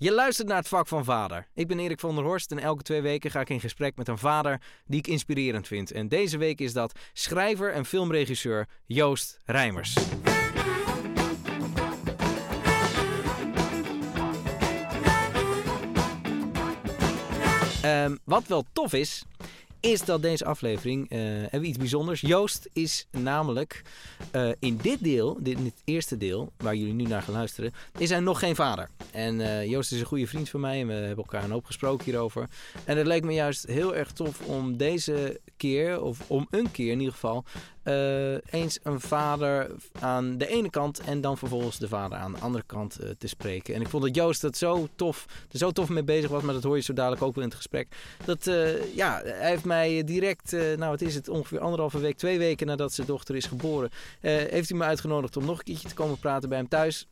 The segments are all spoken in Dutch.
Je luistert naar het vak van vader. Ik ben Erik van der Horst en elke twee weken ga ik in gesprek met een vader die ik inspirerend vind. En deze week is dat schrijver en filmregisseur Joost Rijmers. Ehm, wat wel tof is, is dat deze aflevering uh, hebben we iets bijzonders. Joost is namelijk uh, in dit deel, dit, in dit eerste deel, waar jullie nu naar gaan luisteren, is hij nog geen vader. En uh, Joost is een goede vriend van mij en we hebben elkaar een hoop gesproken hierover. En het leek me juist heel erg tof om deze keer, of om een keer in ieder geval, uh, eens een vader aan de ene kant en dan vervolgens de vader aan de andere kant uh, te spreken. En ik vond dat Joost dat zo tof, er zo tof mee bezig was, maar dat hoor je zo dadelijk ook wel in het gesprek. Dat, uh, ja, hij heeft mij direct, nou wat is het, ongeveer anderhalve week, twee weken nadat zijn dochter is geboren, heeft hij me uitgenodigd om nog een keertje te komen praten bij hem thuis.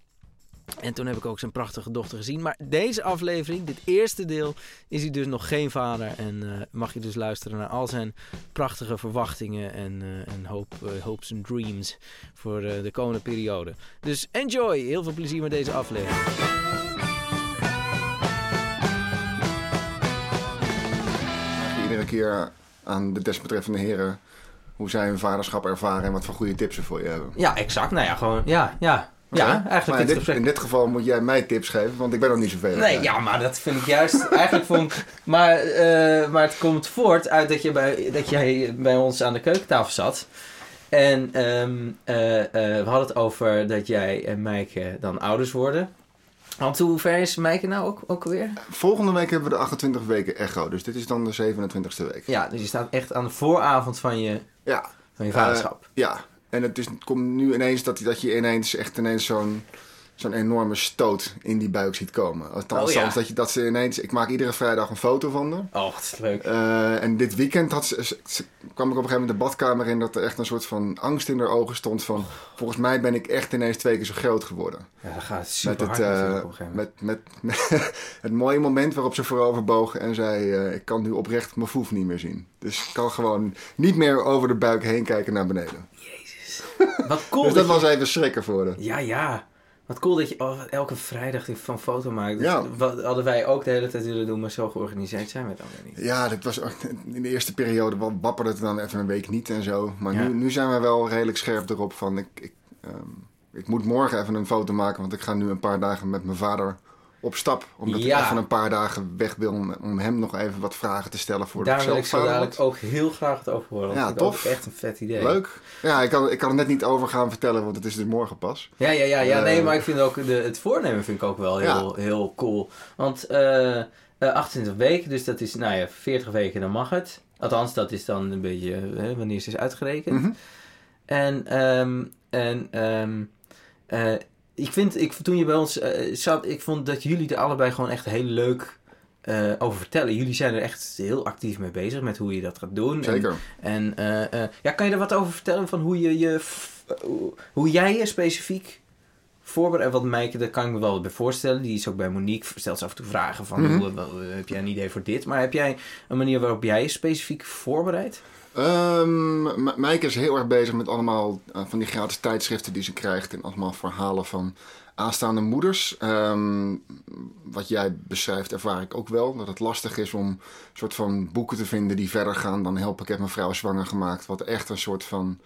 En toen heb ik ook zijn prachtige dochter gezien. Maar deze aflevering, dit eerste deel, is hij dus nog geen vader. En uh, mag je dus luisteren naar al zijn prachtige verwachtingen en, uh, en hoop, uh, hopes en dreams voor de komende periode. Dus enjoy! Heel veel plezier met deze aflevering. Iedere keer aan de desbetreffende heren hoe zij hun vaderschap ervaren en wat voor goede tips ze voor je hebben. Ja, exact. Nou ja, gewoon, ja, ja. Ja, eigenlijk in dit, in dit, geval moet jij mij tips geven, want ik ben nog niet zoveel. Nee, ja, maar dat vind ik juist. eigenlijk vond. Maar, uh, maar het komt voort uit dat, je bij, dat jij bij ons aan de keukentafel zat. En um, uh, uh, we hadden het over dat jij en Mijke dan ouders worden. Want hoe ver is Mijke nou ook, ook weer? Volgende week hebben we de 28 weken echo, dus dit is dan de 27ste week. Ja, dus je staat echt aan de vooravond van je, ja. van je vaderschap. ja, en het, is, het komt nu ineens dat, dat je ineens echt ineens zo'n zo'n enorme stoot in die buik ziet komen. Althans, oh, ja. dat, je, dat ze ineens... Ik maak iedere vrijdag een foto van haar. Oh, leuk. Uh, en dit weekend had ze, ze, ze, kwam ik op een gegeven moment de badkamer in... dat er echt een soort van angst in haar ogen stond van... Volgens mij ben ik echt ineens twee keer zo groot geworden. Ja, dat gaat super met het, hard uh, met, met, met het mooie moment waarop ze vooroverboog en zei... Uh, ik kan nu oprecht mijn voef niet meer zien. Dus ik kan gewoon niet meer over de buik heen kijken naar beneden. Wat cool. dus dat, dat was even schrikken voor haar. Ja, ja. Wat cool dat je oh, elke vrijdag van foto maakt. Dus ja. Wat hadden wij ook de hele tijd willen doen, maar zo georganiseerd zijn we dan weer niet. Ja, dat was in de eerste periode wapperde het dan even een week niet en zo. Maar ja. nu, nu zijn we wel redelijk scherp erop van ik, ik, um, ik moet morgen even een foto maken, want ik ga nu een paar dagen met mijn vader op stap. Omdat ja. ik even een paar dagen weg wil om, om hem nog even wat vragen te stellen voor Daar de wil ik zo dadelijk ook heel graag het over horen. Ja, tof. echt een vet idee. Leuk. Ja, ik kan, ik kan er net niet over gaan vertellen, want het is dus morgen pas. Ja, ja, ja, ja uh, nee, maar ik vind ook de, het voornemen vind ik ook wel heel, ja. heel cool. Want uh, uh, 28 weken, dus dat is, nou ja, 40 weken, dan mag het. Althans, dat is dan een beetje hè, wanneer ze is uitgerekend. Mhm. Mm -hmm. En, um, en um, ik vind, ik, toen je bij ons uh, zat, ik vond dat jullie er allebei gewoon echt heel leuk uh, over vertellen. Jullie zijn er echt heel actief mee bezig met hoe je dat gaat doen. Zeker. En, en uh, ja, kan je er wat over vertellen van hoe, je, je, hoe jij je specifiek voorbereidt? Want Meike, daar kan ik me wel bij voorstellen. Die is ook bij Monique, stelt ze af en toe vragen van, mm -hmm. hoe, heb jij een idee voor dit? Maar heb jij een manier waarop jij je specifiek voorbereidt? Um, Meike is heel erg bezig met allemaal uh, van die gratis tijdschriften die ze krijgt. En allemaal verhalen van aanstaande moeders. Um, wat jij beschrijft ervaar ik ook wel. Dat het lastig is om een soort van boeken te vinden die verder gaan dan Help ik heb mijn vrouw zwanger gemaakt. Wat echt een soort van...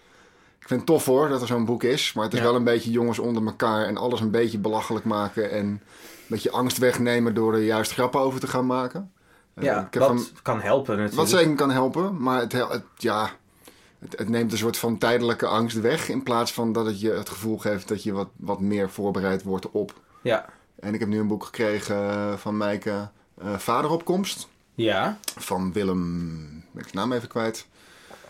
Ik vind het tof hoor dat er zo'n boek is. Maar het is ja. wel een beetje jongens onder elkaar en alles een beetje belachelijk maken. En een beetje angst wegnemen door er juist grappen over te gaan maken. Ja, wat van, kan helpen natuurlijk. Wat zeker kan helpen, maar het, het ja, het, het, neemt een soort van tijdelijke angst weg... in plaats van dat het je het gevoel geeft dat je wat, wat meer voorbereid wordt op. Ja. En ik heb nu een boek gekregen van Mijke, uh, Vaderopkomst. Ja. Van Willem, ben ik naam even kwijt.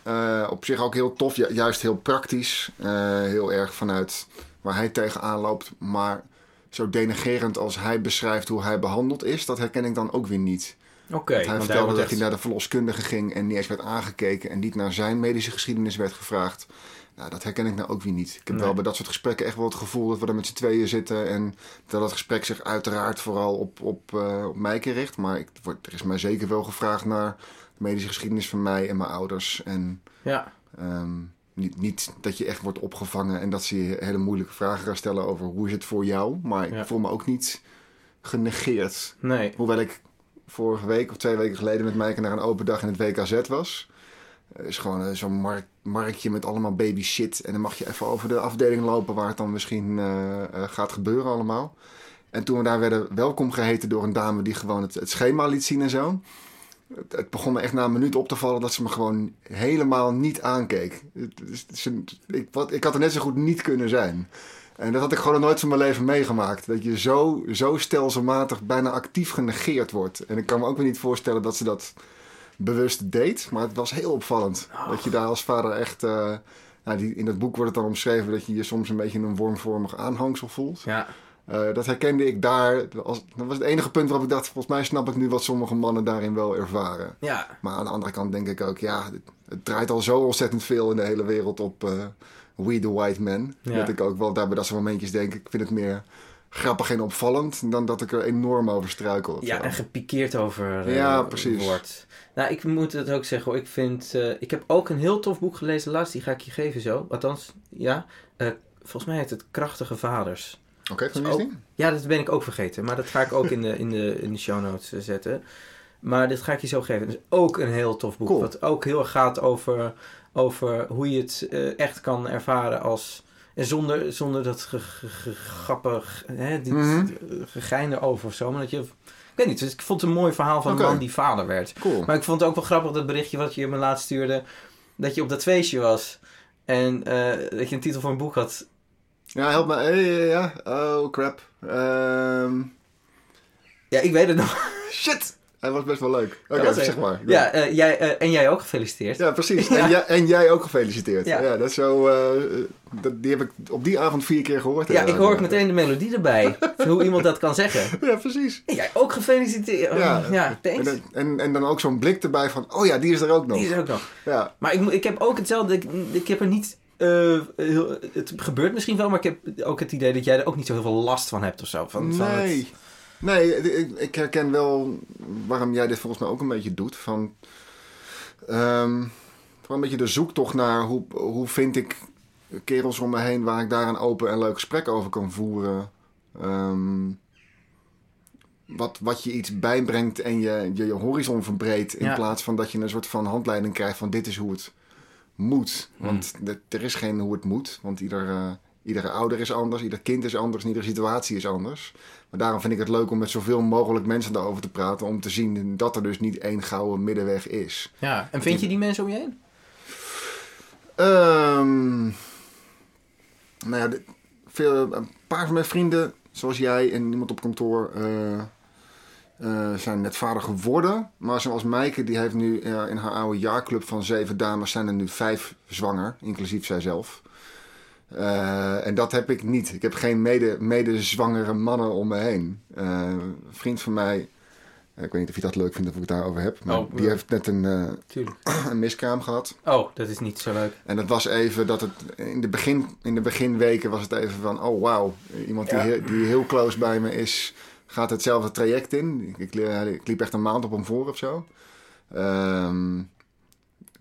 Uh, op zich ook heel tof, ju juist heel praktisch. Uh, heel erg vanuit waar hij tegenaan loopt, maar... Zo denigerend als hij beschrijft hoe hij behandeld is, dat herken ik dan ook weer niet. Okay, hij vertelde hij dat hij naar de verloskundige ging en niet eens werd aangekeken en niet naar zijn medische geschiedenis werd gevraagd. Nou, dat herken ik nou ook weer niet. Ik heb nee. wel bij dat soort gesprekken echt wel het gevoel dat we er met z'n tweeën zitten en dat het gesprek zich uiteraard vooral op, op, uh, op mij richt. Maar ik, er is mij zeker wel gevraagd naar de medische geschiedenis van mij en mijn ouders. En, ja. Um, niet, niet dat je echt wordt opgevangen en dat ze je hele moeilijke vragen gaan stellen over hoe is het voor jou. Maar ik ja. voel me ook niet genegeerd. Nee. Hoewel ik vorige week of twee weken geleden met Maaike naar een open dag in het WKZ was. Is gewoon eh, zo'n mark, marktje met allemaal baby shit. En dan mag je even over de afdeling lopen waar het dan misschien eh, eh, gaat gebeuren allemaal. En toen we daar werden welkom geheten door een dame die gewoon het, schema liet zien en zo. Het, begon me echt na een minuut op te vallen dat ze me gewoon helemaal niet aankeek. Het ik, wat, ik had er net zo goed niet kunnen zijn. En dat had ik gewoon nooit van mijn leven meegemaakt. Dat je zo, zo stelselmatig bijna actief genegeerd wordt. En ik kan me ook weer niet voorstellen dat ze dat bewust deed. Maar het was heel opvallend. Dat je daar als vader echt... eh, nou, die, in dat boek wordt het dan omschreven dat je je soms een beetje een wormvormig aanhangsel voelt. Ja. Eh, dat herkende ik daar. Als, dat was het enige punt waarop ik dacht... volgens mij snap ik nu wat sommige mannen daarin wel ervaren. Ja. Maar aan de andere kant denk ik ook... ja, het, het draait al zo ontzettend veel in de hele wereld op eh, We the White Man. Ja. Dat ik ook wel daar bij dat soort momentjes denk... ik vind het meer grappig en opvallend... dan dat ik er enorm over struikel. Ja, zo. en gepikeerd over eh, Ja, precies. wordt. Nou, ik moet het ook zeggen hoor. Ik vind... eh, ik heb ook een heel tof boek gelezen laatst. Die ga ik je geven zo. Althans, ja. Eh, volgens mij heet het Krachtige Vaders. Oké, van Oh. wie? Ja, dat ben ik ook vergeten. Maar dat ga ik ook in de, in de, in de show notes zetten. Maar dit ga ik je zo geven. Het is ook een heel tof boek. Cool. Wat ook heel erg gaat over, over hoe je het eh, echt kan ervaren als... En zonder, zonder dat ge, ge- ge- grappig, hè, dit, gegein erover of zo. Maar dat je... Ik weet niet, dus ik vond het een mooi verhaal van een man die vader werd. Cool. Maar ik vond het ook wel grappig, dat berichtje wat je me laatst stuurde. Dat je op dat feestje was. En eh, dat je een titel voor een boek had. Ja, help me. Hey, ja, ja. Oh, crap. Ehm, Ja, ik weet het nog. shit! Hij was best wel leuk. Oké, zeg maar. Ja, eh, jij, eh, en jij ook gefeliciteerd. Ja, precies. Ja. En, jij, en jij ook gefeliciteerd. Ja. Ja, dat is zo. eh, dat, die heb ik op die avond vier keer gehoord. Ja, ik hoor ook meteen de melodie erbij. hoe iemand dat kan zeggen. Ja, precies. En jij ook gefeliciteerd. Oh, ja, En, thanks. dan- en, en dan ook zo'n blik erbij van, oh ja, die is er ook nog. Die is er ook nog. Ja, Maar ik, ik heb ook hetzelfde. Ik, ik heb er niet. het gebeurt misschien wel, maar ik heb ook het idee dat jij er ook niet zo heel veel last van hebt of zo. Van, van nee. het- Nee, ik, ik herken wel waarom jij dit volgens mij ook een beetje doet. Van, ehm, gewoon een beetje de zoektocht naar hoe, hoe vind ik kerels om me heen waar ik daar een open en leuk gesprek over kan voeren. Ehm, wat, wat je iets bijbrengt en je je, je horizon verbreedt. In Ja. plaats van dat je een soort van handleiding krijgt van dit is hoe het moet. Hmm. Want de- er is geen hoe het moet. Want ieder, eh, iedere ouder is anders, ieder kind is anders iedere situatie is anders. Maar daarom vind ik het leuk om met zoveel mogelijk mensen daarover te praten. Om te zien dat er dus niet één gouden middenweg is. ja. En vind je die mensen om je heen? Ehm nou ja, veel, een paar van mijn vrienden, zoals jij en iemand op kantoor, eh, eh, zijn net vader geworden. Maar zoals Meike, die heeft nu eh, in haar oude jaarclub van zeven dames, zijn er nu vijf zwanger, inclusief zijzelf. Eh, en dat heb ik niet. Ik heb geen mede, medezwangere mannen om me heen. Eh, een vriend van mij, eh, ik weet niet of je dat leuk vindt of ik het daarover heb, maar Oh, die heeft net een, een miskraam gehad. Oh, dat is niet zo leuk. En dat was even dat het in de, begin, in de beginweken was het even van: oh wauw, iemand die, Ja. heel, die heel close bij me is, gaat hetzelfde traject in. Ik, ik, ik liep echt een maand op hem voor of zo. Ehm,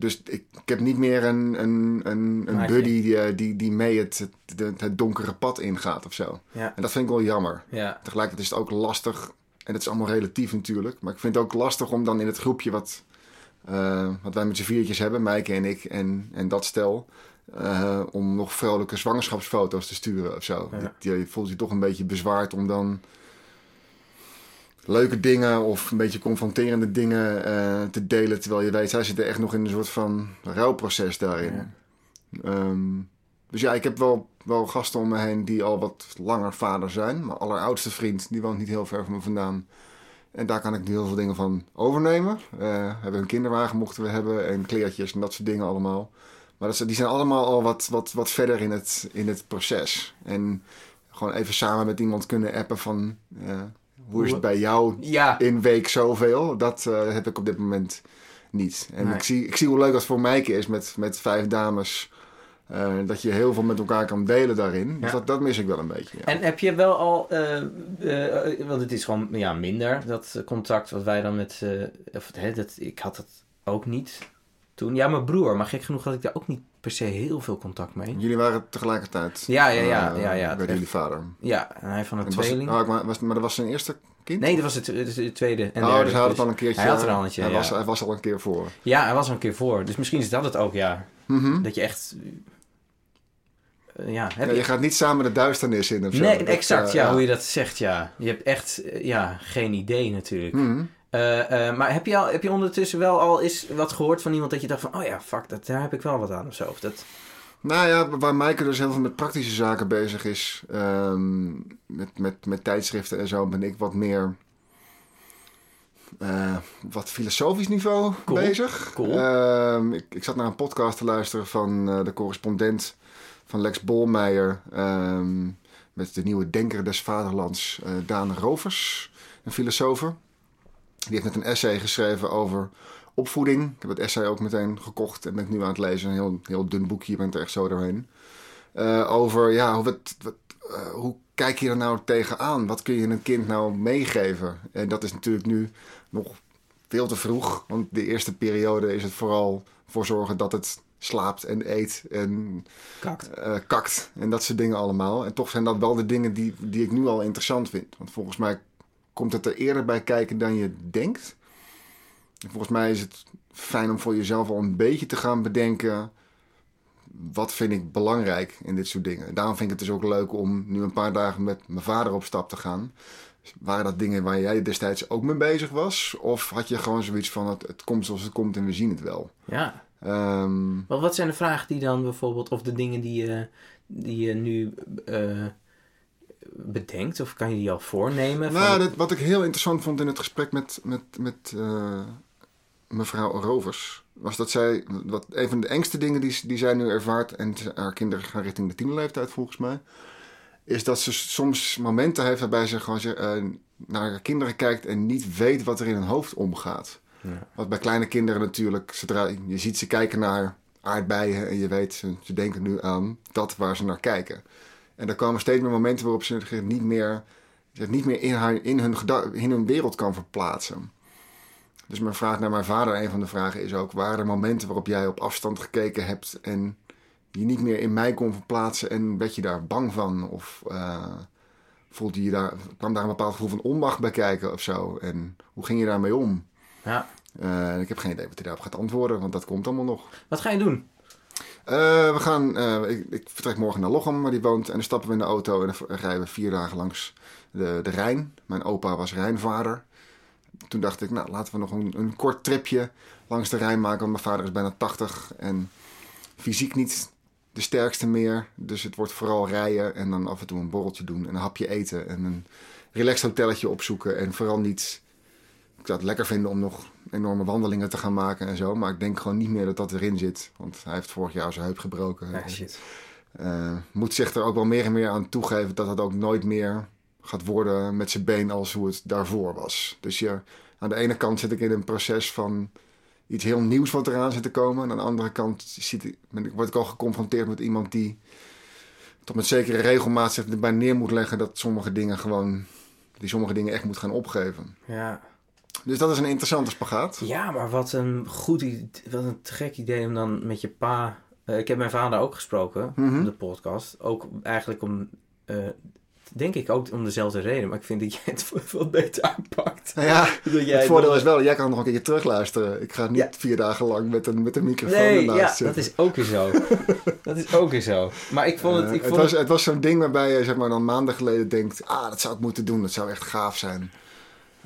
dus ik, ik heb niet meer een, een, een, een buddy die, eh, die, die mee het, het, het donkere pad ingaat of zo. Ja. En dat vind ik wel jammer. Ja. Tegelijkertijd is het ook lastig, en dat is allemaal relatief natuurlijk, maar ik vind het ook lastig om dan in het groepje wat, eh, wat wij met z'n viertjes hebben, Maaike en ik en, en dat stel, eh, om nog vrolijke zwangerschapsfoto's te sturen of zo. Ja. Je voelt je toch een beetje bezwaard om dan leuke dingen of een beetje confronterende dingen eh, te delen, terwijl je weet, zij zitten echt nog in een soort van rouwproces daarin. Ja. Ehm, dus ja, ik heb wel, wel gasten om me heen die al wat langer vader zijn. Mijn alleroudste vriend, die woont niet heel ver van me vandaan. En daar kan ik nu heel veel dingen van overnemen. Eh, we hebben een kinderwagen mochten we hebben en kleertjes en dat soort dingen allemaal. Maar dat, die zijn allemaal al wat, wat, wat verder in het, in het proces. En gewoon even samen met iemand kunnen appen van... eh, hoe is het bij jou Ja. in week zoveel. Dat eh, heb ik op dit moment niet. En Nee. ik, zie, ik zie hoe leuk dat voor Mijke is met, met vijf dames. eh, dat je heel veel met elkaar kan delen daarin. Dus dat, dat mis ik wel een beetje. Ja. En heb je wel al, eh, want het is gewoon ja, minder, dat contact wat wij dan met, of, hè, dat, ik had het ook niet toen. Ja, mijn broer, maar gek genoeg had ik daar ook niet per se heel veel contact mee. Jullie waren tegelijkertijd. Ja, ja, ja, eh, ja, ja. Bij jullie vader. Ja, en hij van een tweeling. oh, maar, was, maar dat was zijn eerste kind? Nee, dat was het, tweede en oh, dus hij had het al een keertje. Hij had er al eentje, hij, ja. was, hij was al een keer voor. Ja, hij was er een keer voor. Dus misschien is dat het ook, ja. Mhm. Dat je echt... eh, ja, je... gaat niet samen de duisternis in of zo. Nee, Dat, exact, eh, ja, hoe je dat zegt, ja. Je hebt echt, ja, geen idee natuurlijk. Mhm. Eh, eh, maar heb je, al, heb je ondertussen wel al eens wat gehoord van iemand dat je dacht van... Oh ja, fuck, dat, daar heb ik wel wat aan of zo. Of dat... Nou ja, waar Maaike dus heel veel met praktische zaken bezig is, ehm, met, met, met tijdschriften en zo, ben ik wat meer eh, wat filosofisch niveau Cool, bezig. cool. Ehm, ik, ik zat naar een podcast te luisteren van de correspondent van Lex Bolmeijer ehm, met de nieuwe denker des vaderlands, Daan Rovers, een filosoof. Die heeft net een essay geschreven over opvoeding. Ik heb het essay ook meteen gekocht en ben ik nu aan het lezen. Een heel, heel dun boekje, je bent er echt zo doorheen. Eh, over, ja, wat, eh, hoe kijk je er nou tegenaan? Wat kun je een kind nou meegeven? En dat is natuurlijk nu nog veel te vroeg. Want de eerste periode is het vooral voor zorgen dat het slaapt en eet en Kakt. eh, kakt. En dat soort dingen allemaal. En toch zijn dat wel de dingen die, die ik nu al interessant vind. Want volgens mij komt het er eerder bij kijken dan je denkt. En volgens mij is het fijn om voor jezelf al een beetje te gaan bedenken. Wat vind ik belangrijk in dit soort dingen? En daarom vind ik het dus ook leuk om nu een paar dagen met mijn vader op stap te gaan. Waren dat dingen waar jij destijds ook mee bezig was? Of had je gewoon zoiets van: het, het komt zoals het komt en we zien het wel? Ja. Ehm, Wat, wat zijn de vragen die dan bijvoorbeeld... Of de dingen die je, die je nu eh, bedenkt? Of kan je die al voornemen? Nou, Van- dat, wat ik heel interessant vond in het gesprek met, met, met eh, mevrouw Rovers, was dat zij, wat, een van de engste dingen die, die zij nu ervaart, en haar kinderen gaan richting de tienerleeftijd volgens mij, is dat ze soms momenten heeft waarbij ze gewoon eh, naar haar kinderen kijkt en niet weet wat er in hun hoofd omgaat. Ja. Wat bij kleine kinderen natuurlijk, zodra je ziet ze kijken naar aardbeien en je weet, ze, ze denken nu aan dat waar ze naar kijken. En er komen steeds meer momenten waarop ze zich niet meer, zich niet meer in, haar, in, hun in hun wereld kan verplaatsen. Dus mijn vraag naar mijn vader, een van de vragen is ook: waren er momenten waarop jij op afstand gekeken hebt en je niet meer in mij kon verplaatsen en werd je daar bang van? Of eh, voelde je daar, kwam daar een bepaald gevoel van onmacht bij kijken of zo? En hoe ging je daarmee om? ja. Eh, ik heb geen idee wat hij daarop gaat antwoorden, want dat komt allemaal nog. Wat ga je doen? Eh, we gaan, eh, ik, ik vertrek morgen naar Lochem, waar die woont. En dan stappen we in de auto en dan rijden we vier dagen langs de, de Rijn. Mijn opa was Rijnvader. Toen dacht ik, nou, laten we nog een, een kort tripje langs de Rijn maken. Want mijn vader is bijna 80 en fysiek niet de sterkste meer. Dus het wordt vooral rijden en dan af en toe een borreltje doen. En een hapje eten en een relaxed hotelletje opzoeken. En vooral niet... Ik zou het lekker vinden om nog enorme wandelingen te gaan maken en zo. Maar ik denk gewoon niet meer dat dat erin zit. Want hij heeft vorig jaar zijn heup gebroken. Ah, shit. Eh, moet zich er ook wel meer en meer aan toegeven dat het ook nooit meer gaat worden met zijn been als hoe het daarvoor was. Dus je, aan de ene kant zit ik in een proces van iets heel nieuws wat eraan zit te komen. En aan de andere kant zit, ben word ik al geconfronteerd met iemand die toch met zekere regelmaat zich erbij neer moet leggen dat sommige dingen gewoon, die sommige dingen echt moet gaan opgeven. Ja. Dus dat is een interessante spagaat. Ja, maar wat een goed idee, wat een gek idee om dan met je pa... eh, ik heb mijn vader ook gesproken Mhm. op de podcast. Ook eigenlijk om, eh, denk ik ook om dezelfde reden. Maar ik vind dat jij het wat beter aanpakt. Nou ja, Dat jij het voordeel nog- is wel, jij kan nog een keertje terugluisteren. Ik ga niet Ja. vier dagen lang met een, met een microfoon Nee, ja, ernaast dat zitten. is ook weer zo. dat is ook weer zo. Maar ik vond het... Eh, Ik het, vond was, het- het was zo'n ding waarbij je zeg maar, dan maanden geleden denkt... ah, dat zou ik moeten doen, dat zou echt gaaf zijn.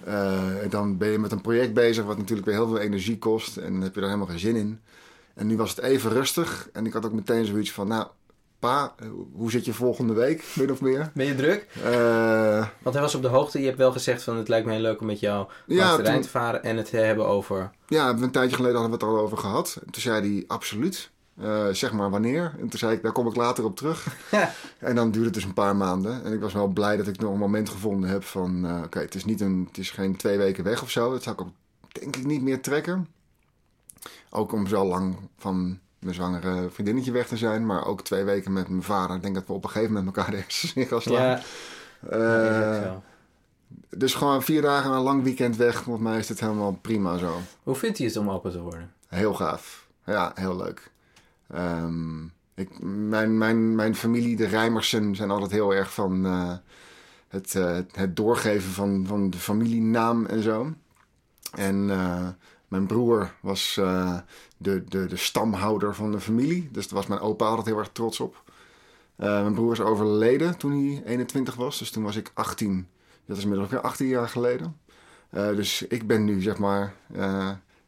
Eh, en dan ben je met een project bezig wat natuurlijk weer heel veel energie kost... en heb je er helemaal geen zin in. En nu was het even rustig en ik had ook meteen zoiets van... nou, pa, eh, hoe zit je volgende week, min of meer? Ben je druk? Eh, Want hij was op de hoogte. Je hebt wel gezegd van het lijkt mij leuk om met jou Ja, toen- te varen en het te hebben over... ja, een tijdje geleden hadden we het er al over gehad. En toen zei hij, absoluut. Eh, zeg maar wanneer. En toen zei ik, daar kom ik later op terug. Ja. En dan duurde het dus een paar maanden. En ik was wel blij dat ik nog een moment gevonden heb van... eh, Oké, het is niet een, het is geen twee weken weg of zo. Dat zou ik ook denk ik niet meer trekken. Ook om zo lang van mijn zwangere vriendinnetje weg te zijn. Maar ook twee weken met mijn vader. Ik denk dat we op een gegeven moment elkaar de hersens in gaan slaan. Ja, Eh, dus gewoon vier dagen een lang weekend weg. Volgens mij is het helemaal prima zo. Hoe vindt hij het om opa te worden? Heel gaaf. Ja, heel leuk. Ehm, ik, mijn, mijn, mijn familie, de Rijmersen, zijn altijd heel erg van uh, het, uh, het doorgeven van, van de familienaam en zo. En uh, mijn broer was de, de, de stamhouder van de familie. Dus daar was mijn opa altijd heel erg trots op. mijn broer is overleden toen hij 21 was. Dus toen was ik 18. Dat is inmiddels ook weer 18 jaar geleden. dus ik ben nu zeg maar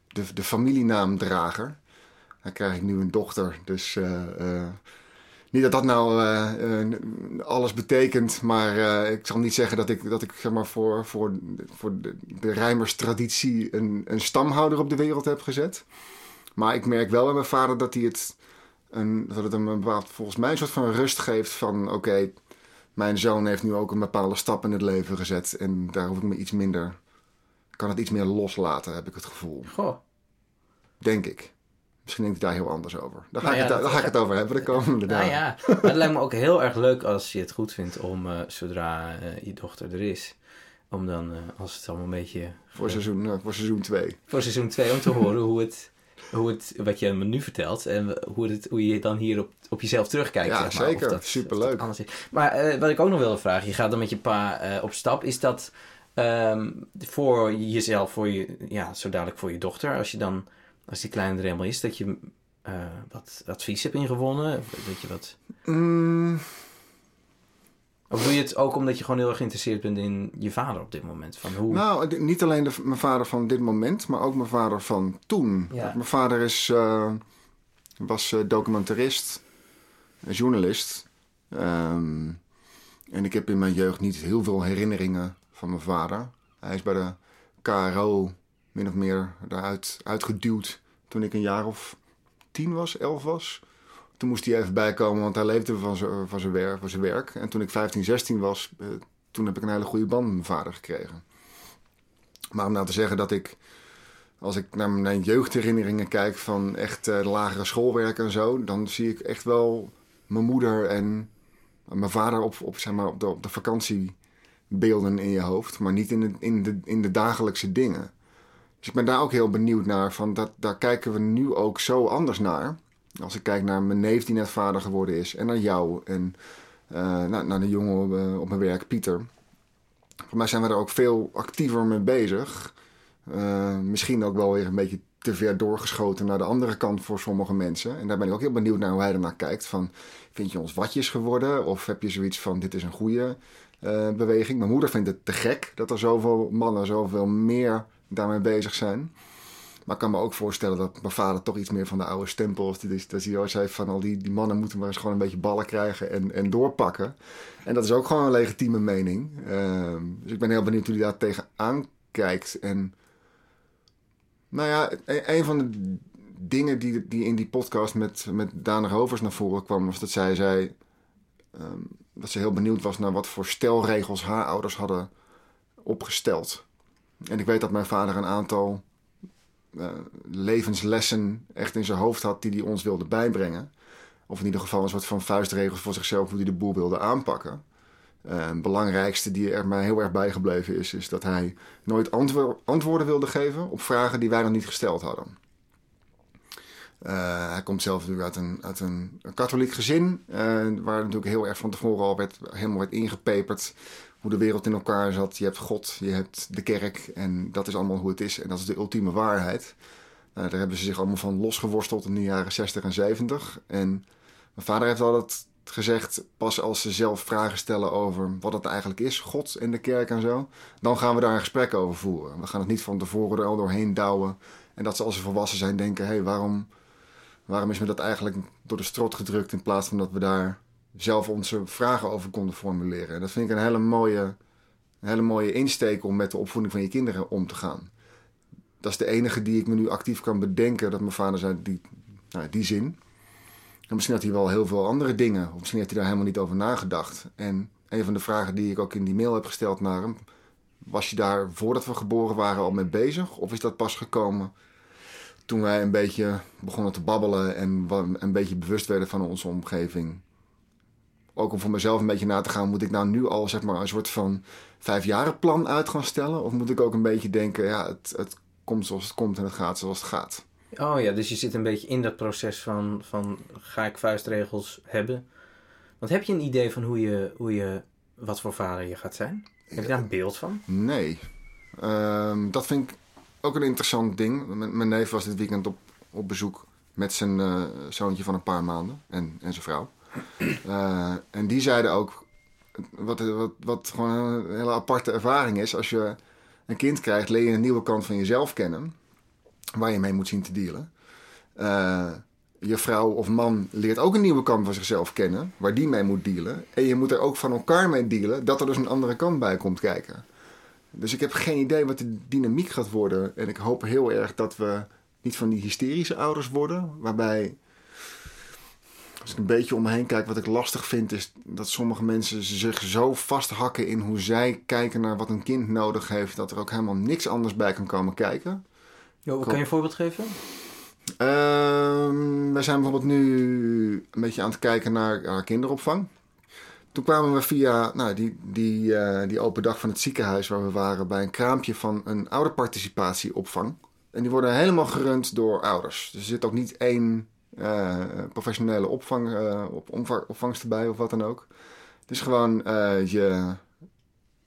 de, de familienaamdrager. Dan krijg ik nu een dochter. Dus uh, niet dat dat nou uh, alles betekent, maar ik zal niet zeggen dat ik, dat ik zeg maar, voor, voor, voor de, de rijmerstraditie een, een stamhouder op de wereld heb gezet. Maar ik merk wel bij mijn vader dat hij het, een, dat het hem een bepaald, volgens mij een soort van rust geeft van oké, mijn zoon heeft nu ook een bepaalde stap in het leven gezet en daar hoef ik me iets minder, kan het iets meer loslaten, heb ik het gevoel. Goh. Denk ik. Misschien denk ik daar heel anders over. Daar ga, nou ik, het, daar ga ik het over hebben de komende nou dagen. ja, maar het lijkt me ook heel erg leuk als je het goed vindt om, uh, zodra uh, je dochter er is, om dan, uh, als het allemaal een beetje... Voor seizoen, voor seizoen 2. Voor seizoen 2, om te horen hoe het, hoe het, wat je me nu vertelt en hoe, het, hoe je dan hier op, op jezelf terugkijkt. Ja, zeg maar, zeker. Dat, Superleuk. Dat maar wat ik ook nog wilde vragen, je gaat dan met je pa op stap. Is dat um, voor jezelf, voor je, ja, zo dadelijk voor je dochter, als je dan als die kleine er helemaal is, dat je uh, wat advies hebt ingewonnen? Of dat je wat... Mm. Of doe je het ook omdat je gewoon heel erg geïnteresseerd bent in je vader op dit moment? Van hoe... Nou, niet alleen de, mijn vader van dit moment, maar ook mijn vader van toen. Ja. Mijn vader is, uh, was uh, documentarist, journalist. Um, en ik heb in mijn jeugd niet heel veel herinneringen van mijn vader. Hij is bij de KRO min of meer daaruit uitgeduwd toen ik een jaar of tien was, elf was. Toen moest hij even bijkomen, want hij leefde van zijn, van zijn, werk, werk. En toen ik 15, 16 was, uh, toen heb ik een hele goede band met mijn vader gekregen. Maar om nou te zeggen dat ik, als ik naar mijn jeugdherinneringen kijk van echt uh, lagere schoolwerk en zo, dan zie ik echt wel mijn moeder en mijn vader op, op, zeg maar, op, de, op de vakantiebeelden in je hoofd, maar niet in in de, in de dagelijkse dingen. Dus ik ben daar ook heel benieuwd naar. Van dat, daar kijken we nu ook zo anders naar. Als ik kijk naar mijn neef die net vader geworden is. En naar jou. En uh, naar, naar, de jongen op, uh, op, mijn werk, Pieter. Voor mij zijn we er ook veel actiever mee bezig. Uh, misschien ook wel weer een beetje te ver doorgeschoten naar de andere kant voor sommige mensen. En daar ben ik ook heel benieuwd naar hoe hij ernaar kijkt. Van, vind je ons watjes geworden? Of heb je zoiets van, dit is een goede beweging? Mijn moeder vindt het te gek dat er zoveel mannen zoveel meer daarmee bezig zijn. Maar ik kan me ook voorstellen dat mijn vader toch iets meer van de oude stempel. Dus dat hij zei van al die, mannen moeten maar eens gewoon een beetje ballen krijgen en, en doorpakken. En dat is ook gewoon een legitieme mening. Uh, dus ik ben heel benieuwd hoe hij daar tegenaan kijkt. En nou ja, een, een van de dingen die, die in die podcast met, met Daan Rovers naar voren kwam, was dat zij zei um, dat ze heel benieuwd was naar wat voor stelregels haar ouders hadden opgesteld. En ik weet dat mijn vader een aantal uh, levenslessen echt in zijn hoofd had die hij ons wilde bijbrengen. Of in ieder geval een soort van vuistregels voor zichzelf hoe hij de boel wilde aanpakken. Uh, belangrijkste die er mij heel erg bijgebleven is, is dat hij nooit antwo antwoorden wilde geven op vragen die wij nog niet gesteld hadden. Uh, hij komt zelf natuurlijk uit een, uit een katholiek gezin, uh, waar natuurlijk heel erg van tevoren al werd, helemaal werd ingepeperd hoe de wereld in elkaar zat. Je hebt God, je hebt de kerk en dat is allemaal hoe het is. En dat is de ultieme waarheid. Nou, daar hebben ze zich allemaal van losgeworsteld in de jaren 60 en 70. En mijn vader heeft altijd gezegd, pas als ze zelf vragen stellen over wat het eigenlijk is, God en de kerk en zo, dan gaan we daar een gesprek over voeren. We gaan het niet van tevoren er al doorheen douwen. En dat ze als ze volwassen zijn denken, hé, hey, waarom, waarom is me dat eigenlijk door de strot gedrukt in plaats van dat we daar zelf onze vragen over konden formuleren. En dat vind ik een hele mooie, hele mooie insteek om met de opvoeding van je kinderen om te gaan. Dat is de enige die ik me nu actief kan bedenken dat mijn vader zei, die, nou, die zin. En misschien had hij wel heel veel andere dingen, of misschien heeft hij daar helemaal niet over nagedacht. En een van de vragen die ik ook in die mail heb gesteld naar hem, was je daar voordat we geboren waren al mee bezig? Of is dat pas gekomen toen wij een beetje begonnen te babbelen en een beetje bewust werden van onze omgeving? Ook om voor mezelf een beetje na te gaan, moet ik nou nu al zeg maar een soort van vijfjarenplan uit gaan stellen? Of moet ik ook een beetje denken, ja, het, het komt zoals het komt en het gaat zoals het gaat? Oh ja, dus je zit een beetje in dat proces van, van ga ik vuistregels hebben? Want heb je een idee van hoe je, hoe je wat voor vader je gaat zijn? Heb je daar een beeld van? Nee. Ehm, dat vind ik ook een interessant ding. M- mijn neef was dit weekend op, op bezoek met zijn eh, zoontje van een paar maanden en, en zijn vrouw. Eh, en die zeiden ook, wat, wat, wat gewoon een hele aparte ervaring is, als je een kind krijgt, leer je een nieuwe kant van jezelf kennen, waar je mee moet zien te dealen. Eh, je vrouw of man leert ook een nieuwe kant van zichzelf kennen, waar die mee moet dealen. En je moet er ook van elkaar mee dealen, dat er dus een andere kant bij komt kijken. Dus ik heb geen idee wat de dynamiek gaat worden. En ik hoop heel erg dat we niet van die hysterische ouders worden. Waarbij, als ik een beetje om me heen kijk, wat ik lastig vind, is dat sommige mensen zich zo vasthakken in hoe zij kijken naar wat een kind nodig heeft, dat er ook helemaal niks anders bij kan komen kijken. Jo, kan je een voorbeeld geven? Ehm, we zijn bijvoorbeeld nu een beetje aan het kijken naar, kinderopvang. Toen kwamen we via nou, die, die, eh, die open dag van het ziekenhuis waar we waren bij een kraampje van een ouderparticipatieopvang. En die worden helemaal gerund door ouders. Dus er zit ook niet één eh, professionele opvang, eh, op, opvangst erbij of wat dan ook. Is gewoon eh, je,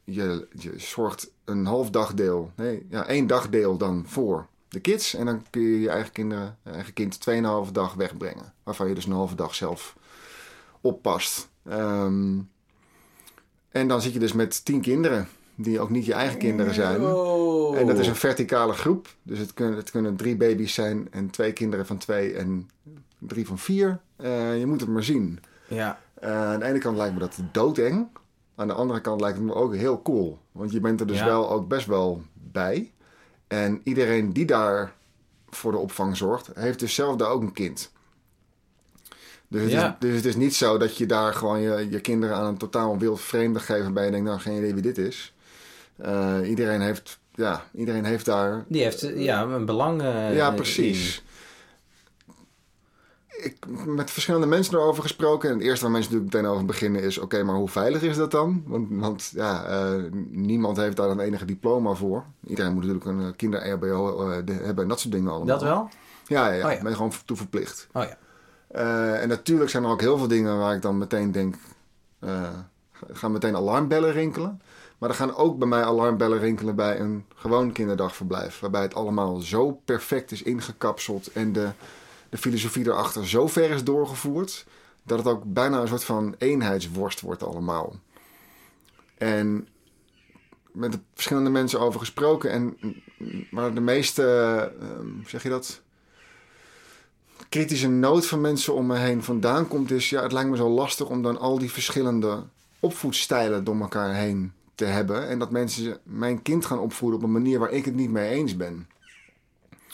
je, je zorgt een half dagdeel, nee, ja, één dagdeel dan voor de kids. En dan kun je je eigen, kinderen, je eigen kind 2,5 dag wegbrengen. Waarvan je dus een halve dag zelf oppast. Ehm, en dan zit je dus met tien kinderen. Die ook niet je eigen kinderen zijn. Oh. En dat is een verticale groep. Dus het kunnen, het kunnen drie baby's zijn en twee kinderen van twee en drie van vier. Eh, je moet het maar zien. Ja, Eh, aan de ene kant lijkt me dat doodeng. Aan de andere kant lijkt het me ook heel cool. Want je bent er dus Ja. wel ook best wel bij. En iedereen die daar voor de opvang zorgt, heeft dus zelf daar ook een kind. Dus het, Ja. is, dus het is niet zo dat je daar gewoon je, je kinderen aan een totaal wild vreemde geeft... waarbij je denkt, nou, geen idee wie dit is. Eh, iedereen, heeft, ja, iedereen heeft daar die heeft eh, ja, een belang eh, ja, in. precies. Ik met verschillende mensen erover gesproken. En het eerste waar mensen natuurlijk meteen over beginnen is... oké, maar hoe veilig is dat dan? Want, want ja, eh, niemand heeft daar een enige diploma voor. Iedereen moet natuurlijk een kinder-RBO de- hebben en dat soort dingen allemaal. Dat wel? Ja, ja, ja. Oh ja. ben je gewoon toe verplicht. Oh ja. En natuurlijk zijn er ook heel veel dingen waar ik dan meteen denk... gaan meteen alarmbellen rinkelen. Maar er gaan ook bij mij alarmbellen rinkelen bij een gewoon kinderdagverblijf. Waarbij het allemaal zo perfect is ingekapseld en de, de filosofie erachter zo ver is doorgevoerd... dat het ook bijna een soort van eenheidsworst wordt allemaal. En met de verschillende mensen over gesproken. En waar de meeste, eh, hoe zeg je dat kritische nood van mensen om me heen vandaan komt, is ja, het lijkt me zo lastig om dan al die verschillende opvoedstijlen door elkaar heen te hebben. En dat mensen mijn kind gaan opvoeden op een manier waar ik het niet mee eens ben.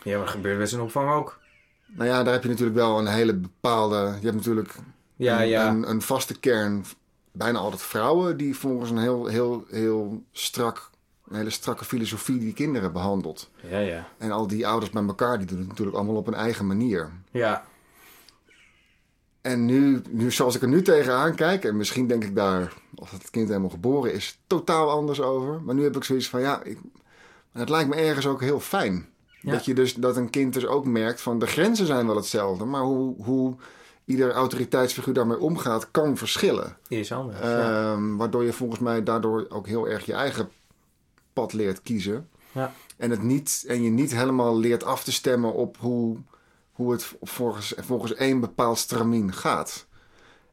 Ja, maar dat gebeurt bij zijn opvang ook. Nou ja, daar heb je natuurlijk wel een hele bepaalde. Je hebt natuurlijk Ja, een, ja. Een, een vaste kern, bijna altijd vrouwen, die volgens een heel, heel, heel strak, een hele strakke filosofie die kinderen behandelt. Ja, ja. En al die ouders bij elkaar, die doen het natuurlijk allemaal op hun eigen manier. Ja, En nu, nu, zoals ik er nu tegenaan kijk, en misschien denk ik daar, als het kind helemaal geboren is, totaal anders over. Maar nu heb ik zoiets van, ja, ik, het lijkt me ergens ook heel fijn. Ja. Dat, je dus, dat een kind dus ook merkt van, de grenzen zijn wel hetzelfde, maar hoe, hoe ieder autoriteitsfiguur daarmee omgaat, kan verschillen. is anders. ja. Ehm, waardoor je volgens mij daardoor ook heel erg je eigen pad leert kiezen. Ja. En, het niet, en je niet helemaal leert af te stemmen op hoe, hoe het volgens, volgens één bepaald stramien gaat.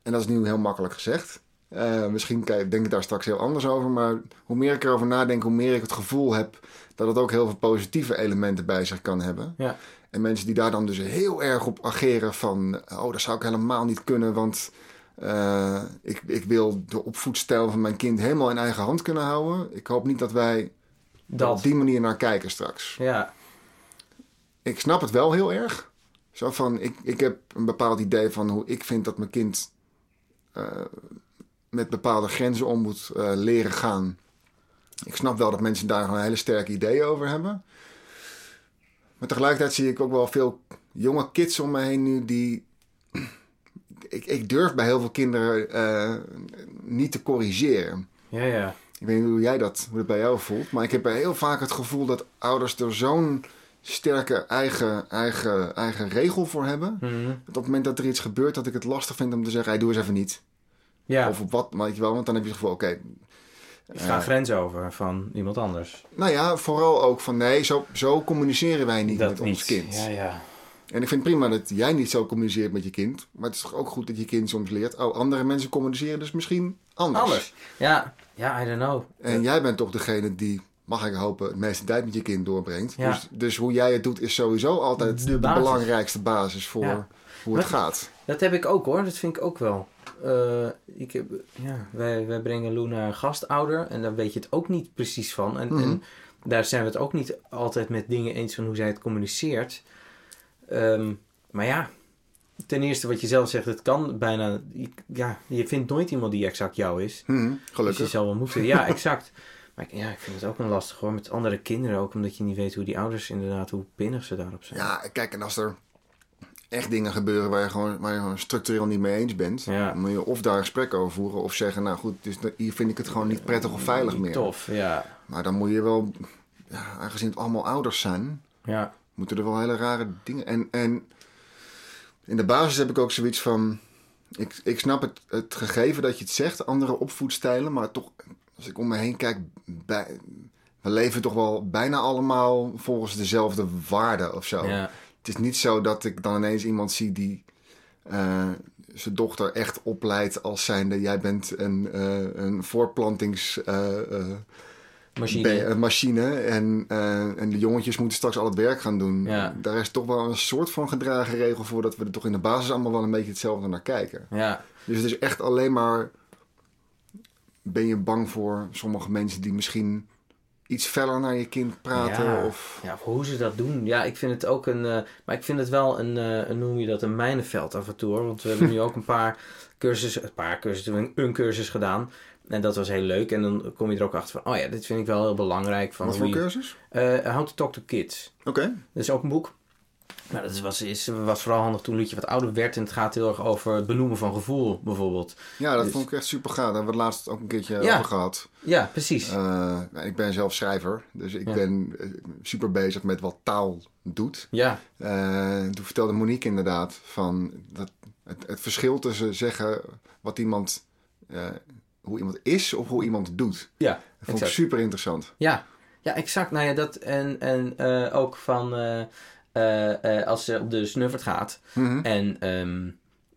En dat is nu heel makkelijk gezegd. Eh, misschien denk ik daar straks heel anders over. Maar hoe meer ik erover nadenk, hoe meer ik het gevoel heb dat het ook heel veel positieve elementen bij zich kan hebben. Ja. En mensen die daar dan dus heel erg op ageren van... oh, dat zou ik helemaal niet kunnen, want eh, ik, ik wil de opvoedstijl van mijn kind helemaal in eigen hand kunnen houden. Ik hoop niet dat wij Dat. op die manier naar kijken straks. Ja, Ik snap het wel heel erg. Zo van, ik, ik heb een bepaald idee van hoe ik vind dat mijn kind eh, met bepaalde grenzen om moet eh, leren gaan. Ik snap wel dat mensen daar een hele sterke ideeën over hebben. Maar tegelijkertijd zie ik ook wel veel jonge kids om me heen nu die... Ik, ik durf bij heel veel kinderen eh, niet te corrigeren. ja, ja. Ik weet niet hoe jij dat, hoe dat bij jou voelt. Maar ik heb heel vaak het gevoel dat ouders er zo'n sterke eigen, eigen, eigen regel voor hebben. Mhm. Op het moment dat er iets gebeurt, dat ik het lastig vind om te zeggen: hey, doe eens even niet. Ja, Of op wat, weet je wel, want dan heb je het gevoel: oké. ik ga eh, grens over van iemand anders. nou ja, vooral ook van nee, zo, zo communiceren wij niet met ons kind. Ja, ja. En ik vind prima dat jij niet zo communiceert met je kind. Maar het is toch ook goed dat je kind soms leert: oh, andere mensen communiceren dus misschien anders. Anders. Ja, ja, I don't know. En jij bent toch degene die, mag ik hopen, het meeste tijd met je kind doorbrengt. Ja. Dus, dus hoe jij het doet is sowieso altijd De belangrijkste basis voor Ja. hoe het gaat. Dat heb ik ook hoor, dat vind ik ook wel. Eh, ik heb, ja, wij, wij brengen Lou naar een gastouder en daar weet je het ook niet precies van. En, Mhm. en daar zijn we het ook niet altijd met dingen eens van hoe zij het communiceert. Ehm, maar ja, ten eerste wat je zelf zegt, het kan bijna... je- Ja, je vindt nooit iemand die exact jou is. Mhm, Dus je gelukkig. zal wel moeten. Ja, exact. Maar ik, ja, ik vind het ook een lastig hoor. Met andere kinderen ook. Omdat je niet weet hoe die ouders inderdaad, hoe pinnig ze daarop zijn. Ja, kijk, en als er echt dingen gebeuren waar je gewoon, waar je gewoon structureel niet mee eens bent, Ja. dan moet je of daar gesprek over voeren of zeggen, nou goed, dus hier vind ik het gewoon niet prettig of veilig meer. Tof, ja. Maar dan moet je wel, ja, aangezien het allemaal ouders zijn, Ja, moeten er wel hele rare dingen. En, en in de basis heb ik ook zoiets van. Ik, ik snap het, het gegeven dat je het zegt, andere opvoedstijlen, maar toch, als ik om me heen kijk, bij, we leven toch wel bijna allemaal volgens dezelfde waarden of zo. ja. Het is niet zo dat ik dan ineens iemand zie die eh, zijn dochter echt opleidt als zijnde: jij bent een, eh een voorplantings. eh, Machine. Machine en, en de jongetjes moeten straks al het werk gaan doen. Ja. Daar is toch wel een soort van gedragen regel voor dat we er toch in de basis allemaal wel een beetje hetzelfde naar kijken. Ja, Dus het is echt alleen maar. Ben je bang voor sommige mensen die misschien iets feller naar je kind praten? Ja. Of... Ja, voor hoe ze dat doen. Ja, ik vind het ook een. eh, maar ik vind het wel een, eh, een. Noem je dat? Een mijnenveld af en toe hoor. Want we hebben nu ook een paar cursussen. Een paar cursussen. Een, een cursus gedaan. En dat was heel leuk. En dan kom je er ook achter van. Oh ja, dit vind ik wel heel belangrijk. Van Wat voor je- cursus? Eh, How to Talk to Kids. Oké. Dat is ook een boek. Nou, dat was, is, was vooral handig toen Liedje wat ouder werd. En het gaat heel erg over het benoemen van gevoel, bijvoorbeeld. Ja, dat Dus- vond ik echt super gaaf. Daar hebben we het laatst ook een keertje Ja. over gehad. Ja, precies. Eh, nou, ik ben zelf schrijver, dus ik Ja. ben eh, super bezig met wat taal doet. ja, Eh, toen vertelde Monique inderdaad van dat het, het verschil tussen zeggen wat iemand, hoe iemand is of hoe iemand doet. ja, Dat vond ik super interessant. Ja, ja, exact. Nou ja, dat en, en ook van als ze op de snuffert gaat. Mhm. En ehm,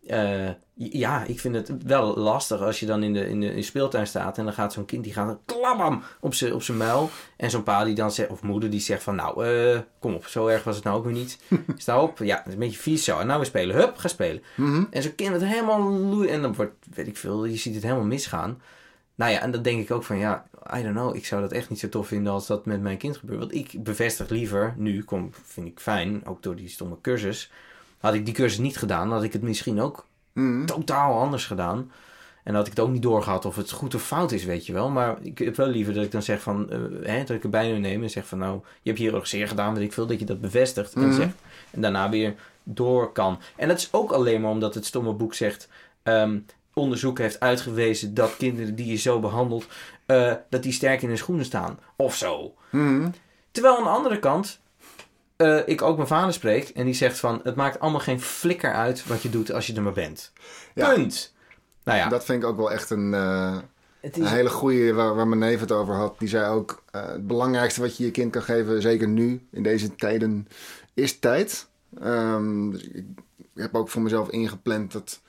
eh, ja, ik vind het wel lastig als je dan in de, in de, in de speeltuin staat en dan gaat zo'n kind die gaat klabam op zijn op zijn muil. En zo'n pa die dan zegt, of moeder die zegt van nou, eh, kom op, zo erg was het nou ook weer niet. Sta op, ja, het is een beetje vies zo. En nou weer spelen, hup, ga spelen. Mhm. En zo'n kind wordt helemaal loei. En dan wordt, weet ik veel, je ziet het helemaal misgaan. Nou ja, en dan denk ik ook van, ja, I don't know. Ik zou dat echt niet zo tof vinden als dat met mijn kind gebeurt. Want ik bevestig liever, nu, kom, vind ik fijn, ook door die stomme cursus. Had ik die cursus niet gedaan, had ik het misschien ook Mhm. totaal anders gedaan. En had ik het ook niet doorgehad of het goed of fout is, weet je wel. Maar ik heb wel liever dat ik dan zeg van, eh, hè, dat ik het bij me neem en zeg van, nou, je hebt hier ook zeer gedaan, weet ik veel, dat je dat bevestigt. En, Mhm. zegt, en daarna weer door kan. En dat is ook alleen maar omdat het stomme boek zegt, ehm, onderzoek heeft uitgewezen dat kinderen die je zo behandelt, eh, dat die sterk in hun schoenen staan. Of zo. Mhm. Terwijl aan de andere kant, eh, ik ook mijn vader spreek en die zegt van, het maakt allemaal geen flikker uit wat je doet als je er maar bent. Ja. Punt. Nou ja, Dat vind ik ook wel echt een, eh, een hele goede waar, waar mijn neef het over had. Die zei ook, het belangrijkste wat je je kind kan geven, zeker nu, in deze tijden, is tijd. Ehm, dus ik, ik heb ook voor mezelf ingepland dat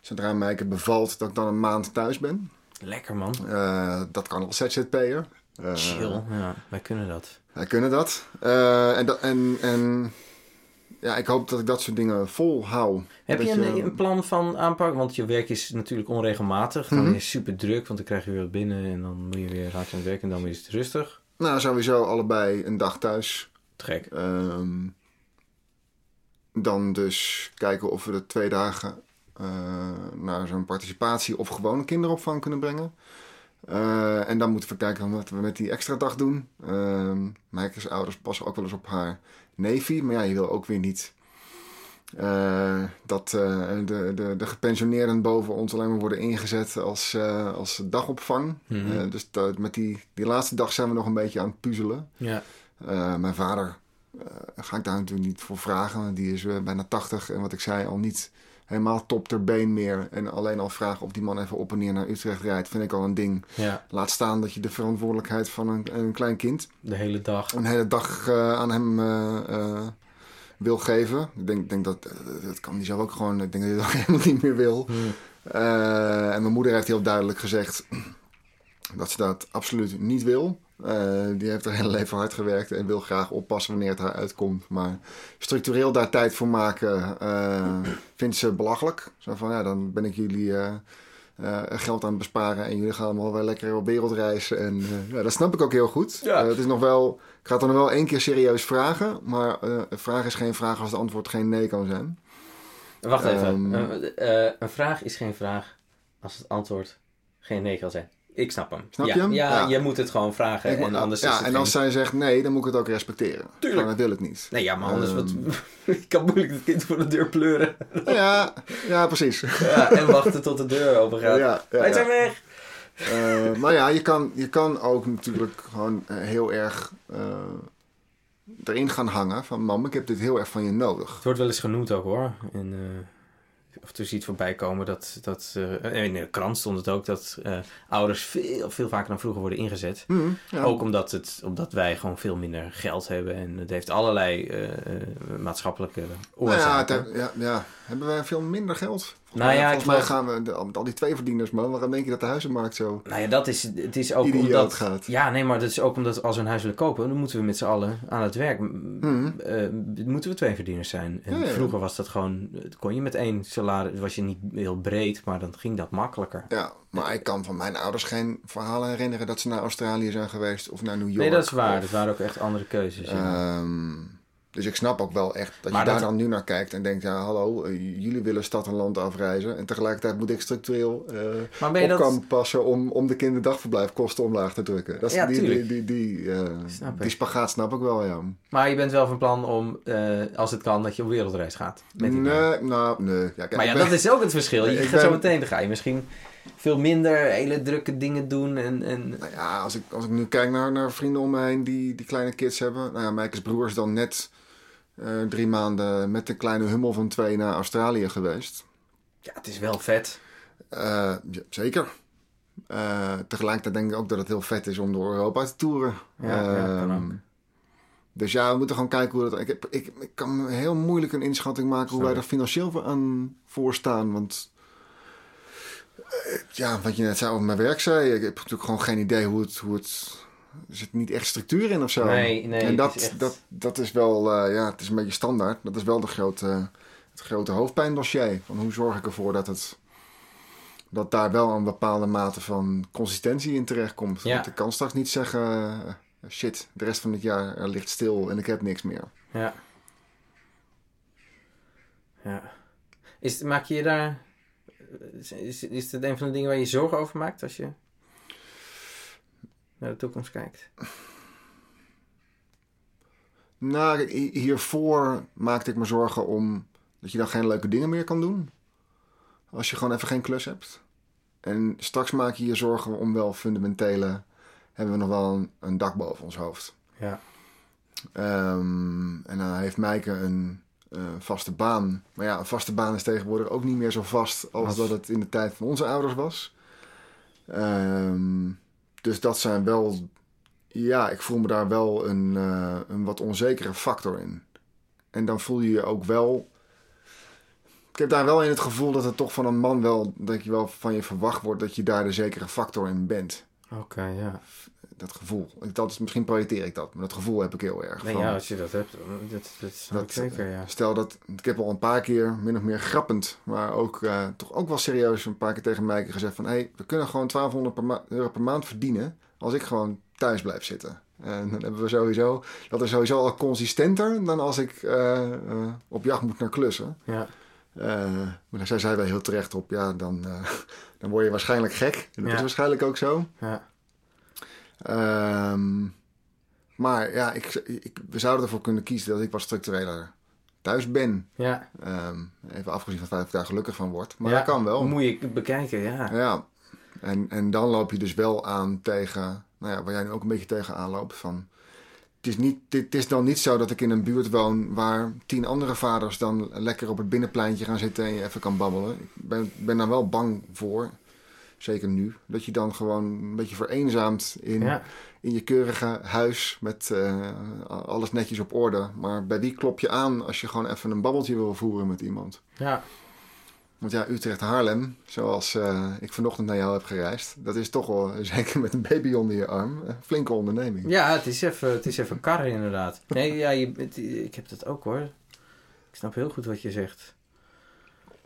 zodra Mijke bevalt, dat ik dan een maand thuis ben. Lekker man. Eh, dat kan als ZZP'er. Eh, Chill. Ja, wij kunnen dat. Wij kunnen dat. Eh, en, dat en, en ja, ik hoop dat ik dat soort dingen volhoud. Heb je een, een plan van aanpak? Want je werk is natuurlijk onregelmatig. Dan Mhm. is het super druk, want dan krijg je weer wat binnen en dan moet je weer je aan het werk en dan is het rustig. Nou, sowieso allebei een dag thuis. Trek. Ehm, dan dus kijken of we de twee dagen naar zo'n participatie of gewone kinderopvang kunnen brengen. Eh, en dan moeten we kijken wat we met die extra dag doen. Ehm Mijke's ouders passen ook wel eens op haar neefie. Maar ja, je wil ook weer niet eh, dat eh, de, de, de gepensioneerden boven ons alleen maar worden ingezet als, eh, als dagopvang. Mhm. Eh, dus dat- met die, die laatste dag zijn we nog een beetje aan het puzzelen. Ja. Eh, mijn vader eh, ga ik daar natuurlijk niet voor vragen. Die is eh, bijna 80 en wat ik zei, al niet helemaal top ter been meer. En alleen al vragen of die man even op en neer naar Utrecht rijdt, vind ik al een ding. Ja, Laat staan dat je de verantwoordelijkheid van een, een klein kind de hele dag. een hele dag eh, aan hem eh, eh, wil geven. Ik denk, denk dat dat kan hij zelf ook gewoon. Ik denk dat hij dat helemaal niet meer wil. Hm. Eh, en mijn moeder heeft heel duidelijk gezegd dat ze dat absoluut niet wil. Eh, die heeft haar hele leven hard gewerkt en wil graag oppassen wanneer het haar uitkomt. Maar structureel daar tijd voor maken eh, vindt ze belachelijk. Zo van ja, dan ben ik jullie eh, eh, geld aan het besparen en jullie gaan allemaal wel lekker op wereldreis. En eh, ja, dat snap ik ook heel goed. Ja. Het is nog wel, ik ga het dan nog wel één keer serieus vragen. Maar eh, een vraag is geen vraag als het antwoord geen nee kan zijn. Wacht even. Ehm. Eh, een vraag is geen vraag als het antwoord geen nee kan zijn. Ik snap hem. Snap ja, je hem? Ja, Ja. je moet het gewoon vragen. En anders ja, is het en als geen- zij zegt nee, dan moet ik het ook respecteren. Tuurlijk. Van, dat wil ik niet. Nee, ja, maar anders... Ehm. wat... ik kan moeilijk het kind voor de deur pleuren. Ja, ja precies. ja, en wachten tot de deur open gaat. Ja, ja, Wij ja. zijn weg! Eh, maar ja, je kan, je kan ook natuurlijk gewoon eh, heel erg eh, erin gaan hangen van mam, ik heb dit heel erg van je nodig. Het wordt wel eens genoemd ook hoor. En, eh, of je ziet voorbij komen dat, dat eh, in de krant stond het ook, dat eh, ouders veel, veel vaker dan vroeger worden ingezet. Hm, ja. Ook omdat, het, omdat wij gewoon veel minder geld hebben. En het heeft allerlei eh, maatschappelijke nou oorzaken. ja, het ja, ja, hebben wij veel minder geld? Volgens Nou mij, ja, volgens ik mij gaan we, de- met al die tweeverdieners man, waarom denk je dat de huizenmarkt zo Nou ja, dat is, het is ook omdat... gaat? Ja, nee, maar dat is ook omdat als we een huis willen kopen, dan moeten we met z'n allen aan het werk. M- Mhm. eh, moeten we twee verdieners zijn. En Ja, ja. vroeger was dat gewoon, kon je met één salaris, was je niet heel breed, maar dan ging dat makkelijker. Ja, maar ik kan van mijn ouders geen verhalen herinneren dat ze naar Australië zijn geweest of naar New York. Nee, dat is waar. of- Dat waren ook echt andere keuzes. ja. Dus ik snap ook wel echt dat Maar je daar dan nu naar kijkt en denkt, ja hallo, eh, jullie willen stad en land afreizen. En tegelijkertijd moet ik structureel eh, maar ben je op dat... kan passen om, om de kinderdagverblijfkosten omlaag te drukken. Dat is Ja, die, die, die, die, eh, die spagaat snap ik wel, ja. Maar je bent wel van plan om, als het kan, dat je op wereldreis gaat. Met die Nee, nou, nee. Ja, kijk, Maar ja, ben- dat is ook het verschil. Je Ik gaat ben- zo meteen, dan ga je misschien veel minder hele drukke dingen doen. En, en... Nou ja, als ik, als ik nu kijk naar, naar vrienden om me heen die, die kleine kids hebben. Nou ja, Mijkes broer is dan net eh, drie maanden met een kleine hummel van twee naar Australië geweest. Ja, het is wel vet. Eh, ja, zeker. Eh, tegelijkertijd denk ik ook dat het heel vet is om door Europa te toeren. Ja, ja, Ehm, dus ja, we moeten gewoon kijken hoe dat... Ik, heb, ik, ik kan heel moeilijk een inschatting maken hoe wij er financieel voor aan voor staan. Want ja, wat je net zei over mijn werk zei, ik heb natuurlijk gewoon geen idee hoe het... Hoe het er zit niet echt structuur in of zo. Nee, nee, en dat, is echt- dat, dat is wel, eh, ja, het is een beetje standaard. Dat is wel de grote, het grote hoofdpijndossier. Van hoe zorg ik ervoor dat het dat daar wel een bepaalde mate van consistentie in terechtkomt. Ja. Want ik kan straks niet zeggen, eh, shit, de rest van het jaar ligt stil en ik heb niks meer. Ja. Ja. Is, maak je daar... Is, is, het een van de dingen waar je zorgen over maakt als je naar de toekomst kijkt? Nou, hiervoor maakte ik me zorgen om dat je dan geen leuke dingen meer kan doen. Als je gewoon even geen klus hebt. En straks maak je je zorgen om wel fundamentele... Hebben we nog wel een, een dak boven ons hoofd. Ja. Ehm, en dan heeft Mijke een eh, vaste baan. Maar ja, een vaste baan is tegenwoordig ook niet meer zo vast als Als- dat het in de tijd van onze ouders was. Ehm, dus dat zijn wel. Ja, ik voel me daar wel een, eh, een wat onzekere factor in. En dan voel je je ook wel. Ik heb daar wel in het gevoel dat het toch van een man wel. dat je wel van je verwacht wordt dat je daar de zekere factor in bent. Oké, ja. Dat gevoel. Dat is, misschien projecteer ik dat, maar dat gevoel heb ik heel erg. Nee, van- ja, als je dat hebt, dat, dat snap ik Dat, zeker, ja. Stel dat, ik heb al een paar keer, min of meer grappend, maar ook eh, toch ook wel serieus een paar keer tegen Mijke gezegd van... hé, hey, we kunnen gewoon 1200 per ma- euro per maand verdienen als ik gewoon thuis blijf zitten. En dan hebben we sowieso, dat is sowieso al consistenter dan als ik eh, eh, op jacht moet naar klussen. Ja, Eh, maar daar zei zij wel heel terecht op, ja, dan, dan word je waarschijnlijk gek. En dat Ja. is waarschijnlijk ook zo. ja. Ehm, maar ja, ik, ik, we zouden ervoor kunnen kiezen dat ik wat structureler thuis ben. ja. Ehm, even afgezien van het feit dat ik daar gelukkig van word. Maar Ja, dat kan wel. Moet je bekijken, ja. Ja. En, en dan loop je dus wel aan tegen, nou ja, waar jij nu ook een beetje tegen aanloopt. Van, het is, niet, het is dan niet zo dat ik in een buurt woon waar tien andere vaders dan lekker op het binnenpleintje gaan zitten en je even kan babbelen. Ik ben, ben daar wel bang voor, zeker nu, dat je dan gewoon een beetje vereenzaamt in, Ja. in je keurige huis met eh, alles netjes op orde. Maar bij wie klop je aan als je gewoon even een babbeltje wil voeren met iemand? Ja. Want ja, Utrecht-Haarlem, zoals eh, ik vanochtend naar jou heb gereisd, dat is toch wel, zeker met een baby onder je arm, een flinke onderneming. Ja, het is even, het is even karren inderdaad. Nee, ja, je, het- ik heb dat ook hoor. Ik snap heel goed wat je zegt.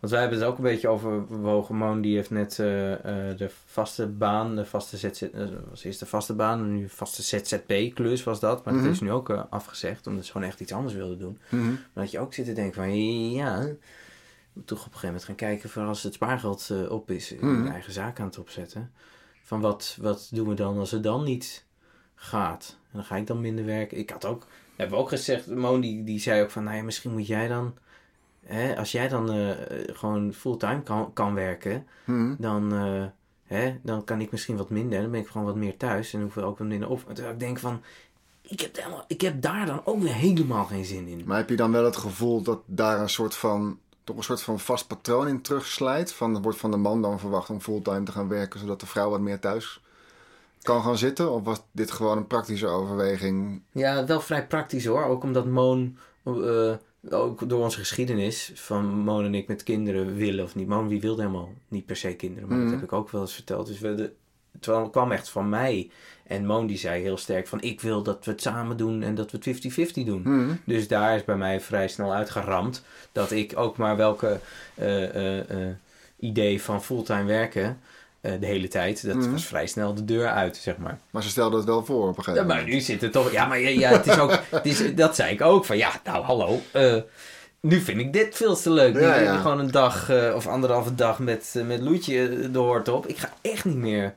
Want wij hebben het ook een beetje overwogen. Moon die heeft net eh, eh, de vaste baan, de vaste ZZ, eh, was eerst de vaste baan, en nu vaste ZZP-klus was dat. Maar Mhm. dat is nu ook afgezegd, omdat ze gewoon echt iets anders wilden doen. Mhm. Maar dat je ook zit te denken van, ja, toch op een gegeven moment gaan kijken voor als het spaargeld op is, Mhm. een eigen zaak aan het opzetten. Van wat, wat doen we dan als het dan niet gaat? En dan ga ik dan minder werken. Ik had ook, hebben we ook gezegd, Moon die, die zei ook van, nou ja, misschien moet jij dan, hè, als jij dan eh, gewoon fulltime kan, kan werken, Mhm. dan, eh, hè, dan kan ik misschien wat minder. Dan ben ik gewoon wat meer thuis en hoef ik ook wat minder op. Terwijl ik denk van, ik heb, helemaal, ik heb daar dan ook weer helemaal geen zin in. Maar heb je dan wel het gevoel dat daar een soort van, toch een soort van vast patroon in terugslijt? Van, wordt van de man dan verwacht om fulltime te gaan werken, zodat de vrouw wat meer thuis kan gaan zitten? Of was dit gewoon een praktische overweging? Ja, wel vrij praktisch hoor. Ook omdat Moon, eh, ook door onze geschiedenis van Moon en ik met kinderen willen of niet. Moon wie wilde helemaal niet per se kinderen, maar Mhm. dat heb ik ook wel eens verteld. Dus we de, het kwam echt van mij. En Moon die zei heel sterk van ik wil dat we het samen doen en dat we het 50-50 doen. Mhm. Dus daar is bij mij vrij snel uitgeramd dat ik ook maar welke eh, eh, eh, idee van fulltime werken de hele tijd, dat Mhm. was vrij snel de deur uit, zeg maar. Maar ze stelde het wel voor op een Ja, gegeven maar moment. nu zit het toch. Ja, maar ja, ja, het is ook. Het is, dat zei ik ook. Van ja, nou hallo. eh, nu vind ik dit veel te leuk. Ja, ja. gewoon een dag eh, of anderhalve dag met, eh, met Loetje eh, de hoort op. Ik ga echt niet meer.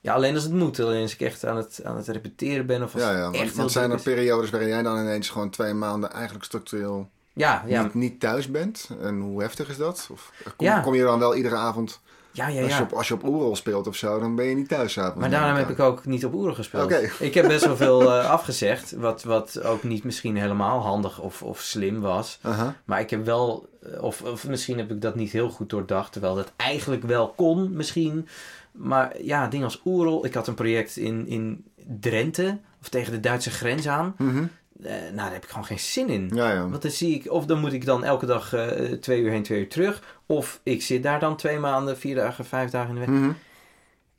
Ja, alleen als het moet. Alleen als ik echt aan het, aan het repeteren ben. Of als Ja, ja. echt want zijn er periodes waarin jij dan ineens gewoon twee maanden eigenlijk structureel Ja, ja, niet, niet thuis bent? En hoe heftig is dat? Of kom, Ja. kom je dan wel iedere avond, ja, ja. als, je ja. op, als je op Oerol speelt of zo, dan ben je niet thuis? Maar daarom heb ik ook niet op oeren gespeeld. Ik heb best wel veel eh, afgezegd. Wat, wat ook niet misschien helemaal handig of, of slim was. Maar ik heb wel, eh, of, of misschien heb ik dat niet heel goed doordacht, terwijl dat eigenlijk wel kon misschien. Maar ja, dingen als Oerol. Ik had een project in, in Drenthe, of tegen de Duitse grens aan. Mhm. Eh, nou, daar heb ik gewoon geen zin in. Ja, ja. Want dan zie ik, of dan moet ik dan elke dag eh, twee uur heen, twee uur terug. Of ik zit daar dan twee maanden, vier dagen, vijf dagen in de week. Mhm.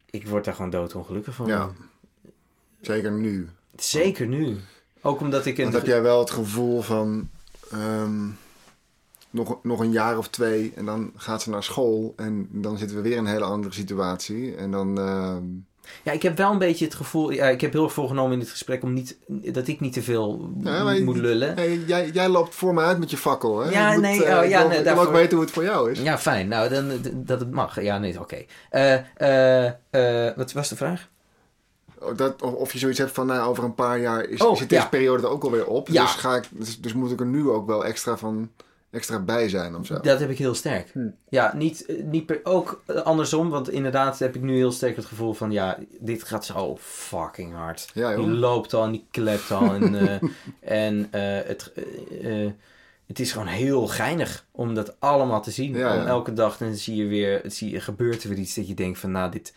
Ik word daar gewoon doodongelukkig van. Ja. Zeker nu. Zeker nu. Ook omdat ik een... Want heb jij wel het gevoel van ehm, nog, nog een jaar of twee en dan gaat ze naar school en dan zitten we weer in een hele andere situatie. En dan, ehm, Ja, ik heb wel een beetje het gevoel... Ja, ik heb heel erg voorgenomen in dit gesprek om niet... Dat ik niet te veel Ja, moet lullen. hey, jij, jij loopt voor me uit met je fakkel. Hè? Ja, moet, nee, eh, oh, ik ja, wil- nee, ik wil daarvoor- ook weten hoe het voor jou is. Ja, fijn. Nou, dan, dat het mag. Ja, nee, oké. Eh, eh, wat was de vraag? Dat, of, je zoiets hebt van, nou, over een paar jaar is, Oh, zit deze ja. periode er ook alweer op. Ja. Dus, ga ik, dus, dus moet ik er nu ook wel extra, van, extra bij zijn of zo. Dat heb ik heel sterk. Hm. Ja, niet, eh, niet per, ook eh, andersom. Want inderdaad heb ik nu heel sterk het gevoel van... Ja, dit gaat zo fucking hard. Ja, Die loopt al en die klept al. En, eh, en het, het is gewoon heel geinig om dat allemaal te zien. Ja, Om ja. elke dag dan zie je weer, zie je, gebeurt er weer iets dat je denkt van... Nou, dit,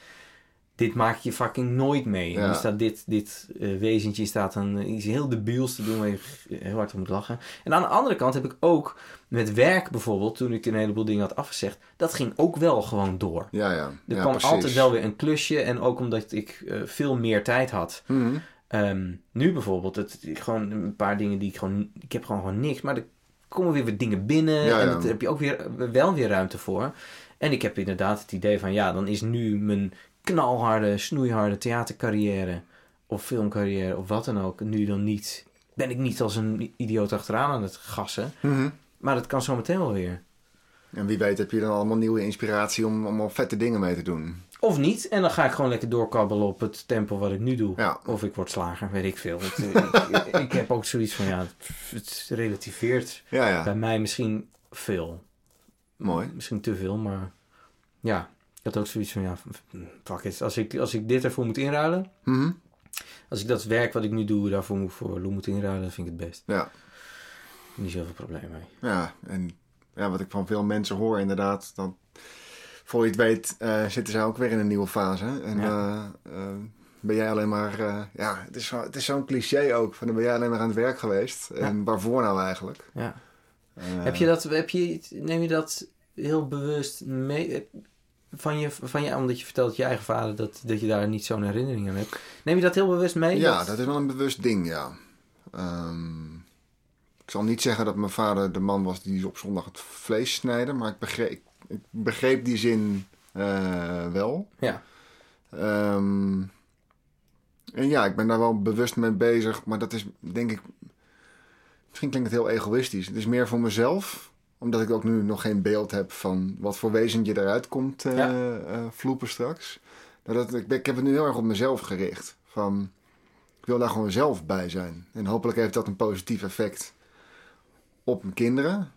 dit maak je fucking nooit mee. Ja. staat dit, dit eh, wezentje staat dan eh, iets heel debiels te doen waar je g- heel hard om moet lachen. En aan de andere kant heb ik ook met werk bijvoorbeeld, toen ik een heleboel dingen had afgezegd, dat ging ook wel gewoon door. Ja, ja. Er ja, kwam precies. altijd wel weer een klusje en ook omdat ik eh, veel meer tijd had. Mhm. Ehm, nu bijvoorbeeld, het, gewoon een paar dingen die ik gewoon, ik heb gewoon gewoon niks, maar er komen weer wat dingen binnen Ja, en daar heb je ook weer, wel weer ruimte voor. En ik heb inderdaad het idee van, ja, dan is nu mijn knalharde, snoeiharde theatercarrière of filmcarrière of wat dan ook, nu dan niet, ben ik niet als een idioot achteraan aan het gassen. Mhm. Maar dat kan zometeen wel weer. En wie weet heb je dan allemaal nieuwe inspiratie om allemaal vette dingen mee te doen. Of niet. En dan ga ik gewoon lekker doorkabbelen op het tempo wat ik nu doe. Ja. Of ik word slager, weet ik veel. Het, ik, ik heb ook zoiets van, ja, het relativeert Ja, ja. bij mij misschien veel. Mooi. Misschien te veel, maar ja. Ik had ook zoiets van, ja, fuck it. Als ik, als ik dit ervoor moet inruilen, Mhm. Als ik dat werk wat ik nu doe, daarvoor moet voor Lou moet inruilen, dan vind ik het best. Ja, Niet zoveel probleem mee. ja. En ja, wat ik van veel mensen hoor inderdaad, dan voor je het weet eh, zitten zij ook weer in een nieuwe fase. En Ja. eh, eh, ben jij alleen maar, ja, het is, zo- het is zo'n cliché ook, van dan ben jij alleen maar aan het werk geweest. En waarvoor nou eigenlijk? Ja. Heb je dat, heb je, neem je dat heel bewust mee? Van je, van je, omdat je vertelt je eigen vader dat, dat je daar niet zo'n herinnering aan hebt. Neem je dat heel bewust mee? Ja, dat is wel een bewust ding, ja. Ehm, ik zal niet zeggen dat mijn vader de man was die op zondag het vlees snijde, maar ik begreep, ik begreep die zin eh, wel. Ja. Ehm, en ja, ik ben daar wel bewust mee bezig, maar dat is denk ik. Misschien klinkt het heel egoïstisch. Het is meer voor mezelf, omdat ik ook nu nog geen beeld heb van wat voor wezentje eruit komt Ja. eh, vloepen straks. Dat, het- ik, ik heb het nu heel erg op mezelf gericht. Van, ik wil daar gewoon zelf bij zijn. En hopelijk heeft dat een positief effect op mijn kinderen.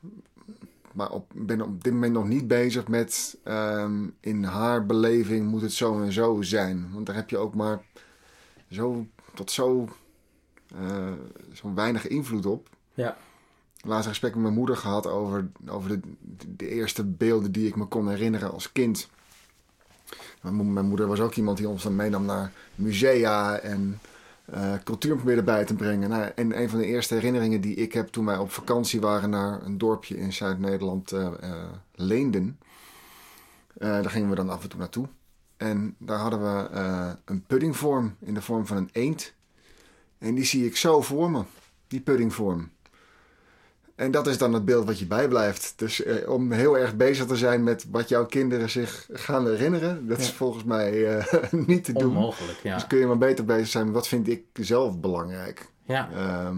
Maar op, ik ben op dit moment nog niet bezig met ehm, in haar beleving moet het zo en zo zijn. Want daar heb je ook maar zo tot zo, eh, zo weinig invloed op. Ja. Laatst een gesprek met mijn moeder gehad over, over de, de eerste beelden die ik me kon herinneren als kind. Mijn mo- mijn moeder was ook iemand die ons dan meenam naar musea en eh, cultuur probeerde bij te brengen. Nou, en een van de eerste herinneringen die ik heb toen wij op vakantie waren naar een dorpje in Zuid-Nederland, eh, Leenden. Daar gingen we dan af en toe naartoe. En daar hadden we een puddingvorm in de vorm van een eend. En die zie ik zo voor me, die puddingvorm. En dat is dan het beeld wat je bijblijft. Dus eh, om heel erg bezig te zijn met wat jouw kinderen zich gaan herinneren, dat is volgens mij eh, niet te doen. Onmogelijk, ja. Dus kun je maar beter bezig zijn met wat vind ik zelf belangrijk. ja. Ehm,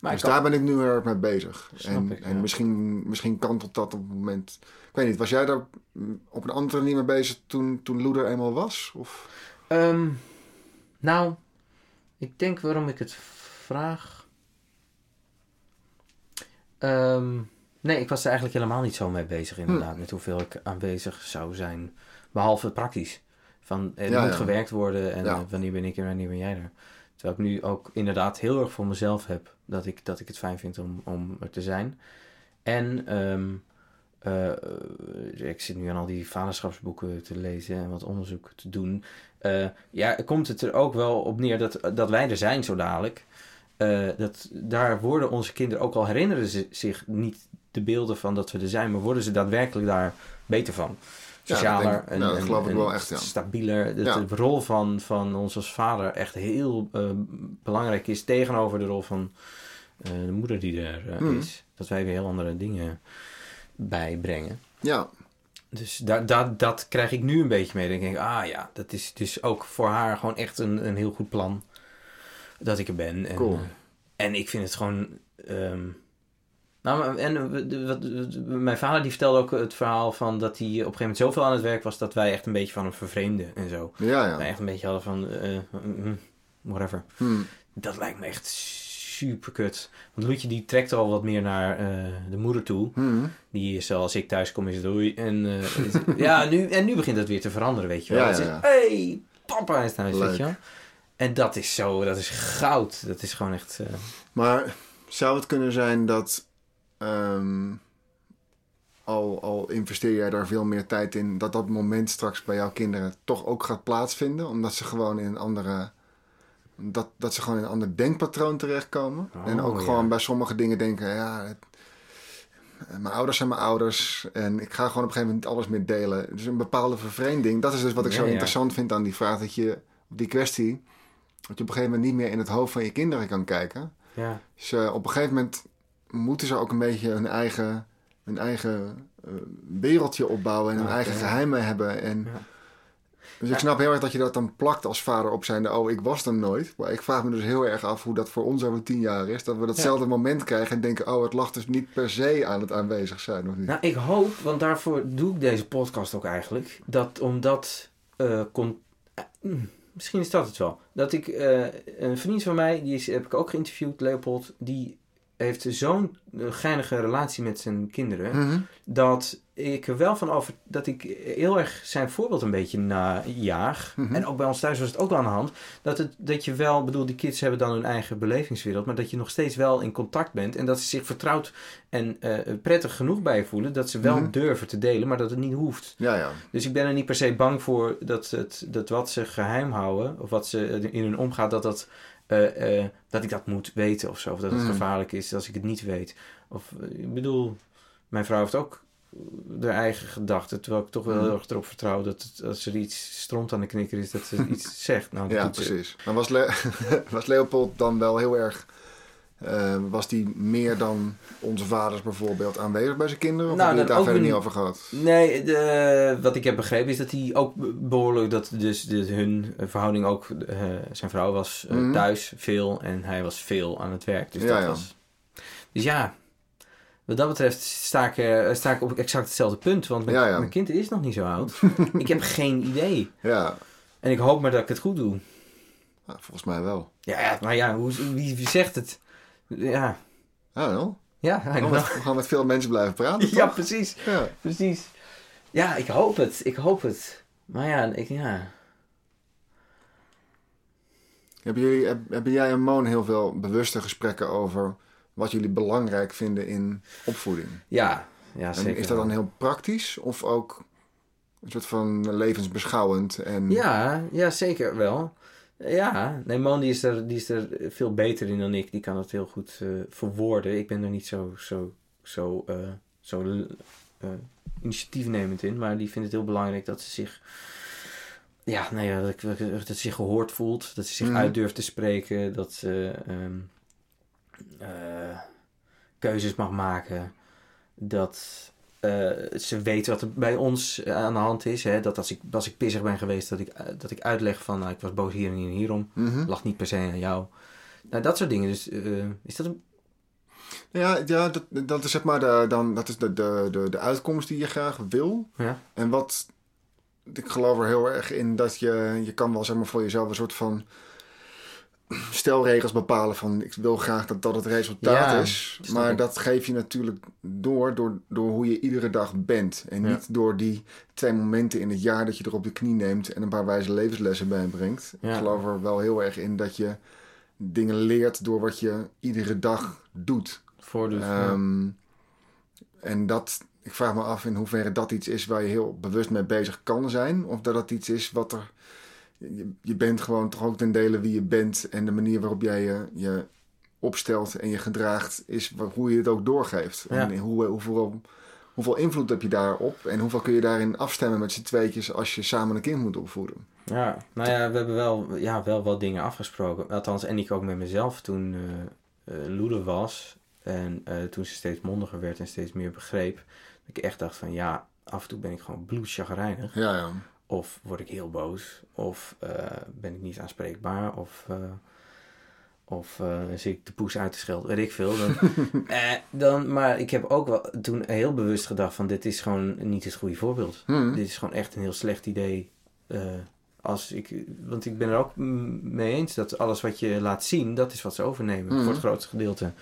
Maar dus kan- daar ben ik nu heel erg mee bezig. Snap en ik, en misschien, misschien kantelt dat op het moment. Ik weet niet, was jij daar mm, op een andere manier mee bezig toen, toen Loeder eenmaal was? Of? Ehm, nou, ik denk waarom ik het vraag. Ehm, nee, ik was er eigenlijk helemaal niet zo mee bezig, inderdaad, met hoeveel ik aanwezig zou zijn. Behalve praktisch. Van er Ja, moet ja. gewerkt worden en Ja. eh, wanneer ben ik er en wanneer ben jij er. Terwijl ik nu ook inderdaad heel erg voor mezelf heb dat ik, dat ik het fijn vind om, om er te zijn. En ehm, eh, eh, ik zit nu aan al die vaderschapsboeken te lezen en wat onderzoek te doen. Eh, ja, komt het er ook wel op neer dat, dat wij er zijn zo dadelijk. Eh, dat, daar worden onze kinderen ook al herinneren ze zich niet de beelden van dat we er zijn, maar worden ze daadwerkelijk daar beter van. Socialer ik- en, nou, dat en- ik wel echt, ja. stabieler. Dat Ja. de rol van, van ons als vader echt heel eh, belangrijk is tegenover de rol van eh, de moeder die er Hmm. is. Dat wij weer heel andere dingen bijbrengen. Ja, Dus daar dat dat krijg ik nu een beetje mee. Dan denk ik, ah ja, dat is dus ook voor haar gewoon echt een, een heel goed plan. Dat ik er ben. En, Cool. eh, en ik vind het gewoon... ehm, nou, en eh, wat, mijn vader die vertelde ook het verhaal van dat hij op een gegeven moment zoveel aan het werk was... dat wij echt een beetje van hem vervreemden en zo. ja, Wij ja. echt een beetje hadden van, eh, mm, whatever. Hm. Dat lijkt me echt super kut. Want Loetje die trekt al wat meer naar de moeder toe. Hm. Die is als ik thuis kom is het doei. En, ja, nu, en nu begint het weer te veranderen, weet je wel. Ja, ja, ja. hey, papa is thuis, weet Leuk. je wel. En dat is zo, dat is goud. Dat is gewoon echt... eh, Maar zou het kunnen zijn dat, ehm, al, al investeer jij daar veel meer tijd in, dat dat moment straks bij jouw kinderen toch ook gaat plaatsvinden? Omdat ze gewoon in een andere. Dat, dat ze gewoon in een ander denkpatroon terechtkomen. Oh, en ook ja. gewoon bij sommige dingen denken: ja, het- mijn ouders zijn mijn ouders. En ik ga gewoon op een gegeven moment niet alles meer delen. Dus een bepaalde vervreemding. Dat is dus wat ik Ja, zo ja. interessant vind aan die vraag. Dat je op die kwestie. Dat je op een gegeven moment niet meer in het hoofd van je kinderen kan kijken. ja. Dus eh, op een gegeven moment moeten ze ook een beetje hun eigen, hun eigen eh, wereldje opbouwen en hun eigen geheimen hebben. En, Ja. Dus ik snap heel erg dat je dat dan plakt als vader op zijn. Oh, ik was er nooit. Maar ik vraag me dus heel erg af hoe dat voor ons over tien jaar is. Dat we datzelfde moment krijgen en denken: oh, het lag dus niet per se aan het aanwezig zijn, of niet? Nou, ik hoop, want daarvoor doe ik deze podcast ook eigenlijk. Dat omdat... kon, eh, mm, misschien is dat het wel. Dat ik... eh, een vriend van mij, die is, heb ik ook geïnterviewd, Leopold. Die heeft zo'n eh, geinige relatie met zijn kinderen. Mhm. Dat ik er wel van over dat ik heel erg zijn voorbeeld een beetje najaag. Mhm. En ook bij ons thuis was het ook wel aan de hand. Dat, het, dat je wel, bedoel, die kids hebben dan hun eigen belevingswereld. Maar dat je nog steeds wel in contact bent. En dat ze zich vertrouwd en eh, prettig genoeg bij je voelen. Dat ze wel Mhm. durven te delen, maar dat het niet hoeft. Ja, ja. Dus ik ben er niet per se bang voor dat, het, dat wat ze geheim houden, of wat ze in hun omgaat, dat, dat, eh, eh, dat ik dat moet weten of zo. Of dat het Mhm. gevaarlijk is als ik het niet weet. Of eh, ik bedoel, mijn vrouw heeft ook haar eigen gedachten, terwijl ik toch wel Mhm. heel erg erop vertrouw dat het, als er iets stront aan de knikker is, dat ze iets zegt. Nou, Ja, precies. Maar was, Le was Leopold dan wel heel erg... eh, was die meer dan onze vaders bijvoorbeeld aanwezig bij zijn kinderen? Of Nou, heb je het daar verder niet over gehad? Nee, de, wat ik heb begrepen is dat hij ook behoorlijk, dat dus de, hun verhouding ook, eh, zijn vrouw was eh, Mhm. thuis veel en hij was veel aan het werk. Dus Ja, dat ja. was. Dus ja, wat dat betreft sta ik, eh, sta ik op exact hetzelfde punt, want mijn, Ja, ja. mijn kind is nog niet zo oud. ik heb geen idee. Ja, En ik hoop maar dat ik het goed doe. nou, volgens mij wel. Ja, ja maar ja, hoe, wie zegt het? Ja, know. ja, We gaan, met, we gaan met veel mensen blijven praten, Ja, precies. Ja. Precies. Ja, ik hoop het. Ik hoop het. Maar ja, ik, ja. Hebben, jullie, heb- hebben jij en Moon heel veel bewuste gesprekken over wat jullie belangrijk vinden in opvoeding? Ja, ja En zeker. is dat dan heel praktisch of ook een soort van levensbeschouwend? En... Ja, ja, zeker wel. Ja, nee, Moon die is, er, die is er veel beter in dan ik. Die kan het heel goed eh, verwoorden. Ik ben er niet zo, zo, zo, eh, zo eh, initiatiefnemend in. Maar die vindt het heel belangrijk dat ze zich... Ja, nou ja, dat, dat ze zich gehoord voelt. Dat ze zich Mhm. uit durft te spreken. Dat ze ehm, eh, keuzes mag maken. Dat eh, ze weet wat er bij ons eh, aan de hand is. Hè? Dat als ik, als ik pissig ben geweest, dat ik, eh, dat ik uitleg van... Nou, ik was boos hier en hier en hierom. Mhm. Lag niet per se aan jou. Nou, dat soort dingen. Dus is dat een... Ja, ja dat, dat is zeg maar de, dan, dat is de, de, de, de uitkomst die je graag wil. Ja? En wat, ik geloof er heel erg in dat je, je kan wel zeg maar voor jezelf een soort van stelregels bepalen van ik wil graag dat dat het resultaat Ja, is. Maar ik. dat geef je natuurlijk door, door door hoe je iedere dag bent. En Ja. niet door die twee momenten in het jaar dat je er op de knie neemt en een paar wijze levenslessen bijbrengt. Ja. Ik geloof er wel heel erg in dat je dingen leert door wat je iedere dag doet. Voordoet. Ehm, en dat, ik vraag me af in hoeverre dat iets is waar je heel bewust mee bezig kan zijn. Of dat dat iets is wat er. Je, je bent gewoon toch ook ten dele wie je bent. En de manier waarop jij je, je opstelt en je gedraagt, is hoe je het ook doorgeeft. Ja. En hoe, hoeveel, hoeveel invloed heb je daarop? En hoeveel kun je daarin afstemmen met z'n tweetjes als je samen een kind moet opvoeden? Ja, nou ja, we hebben wel, ja, wel wat dingen afgesproken. Althans, en ik ook met mezelf toen eh eh, Loede was. En eh, toen ze steeds mondiger werd en steeds meer begreep. Dat ik echt dacht van ja, af en toe ben ik gewoon bloedchagrijnig. Ja, ja. Of word ik heel boos. Of eh, ben ik niet aanspreekbaar. Of, eh, of eh, zit ik de poes uit te schelden. Weet ik veel. Dan, eh, dan, maar ik heb ook wel toen heel bewust gedacht van dit is gewoon niet het goede voorbeeld. Hm. Dit is gewoon echt een heel slecht idee. als ik, want ik ben er ook mee eens dat alles wat je laat zien, dat is wat ze overnemen. Mhm. Voor het grootste gedeelte.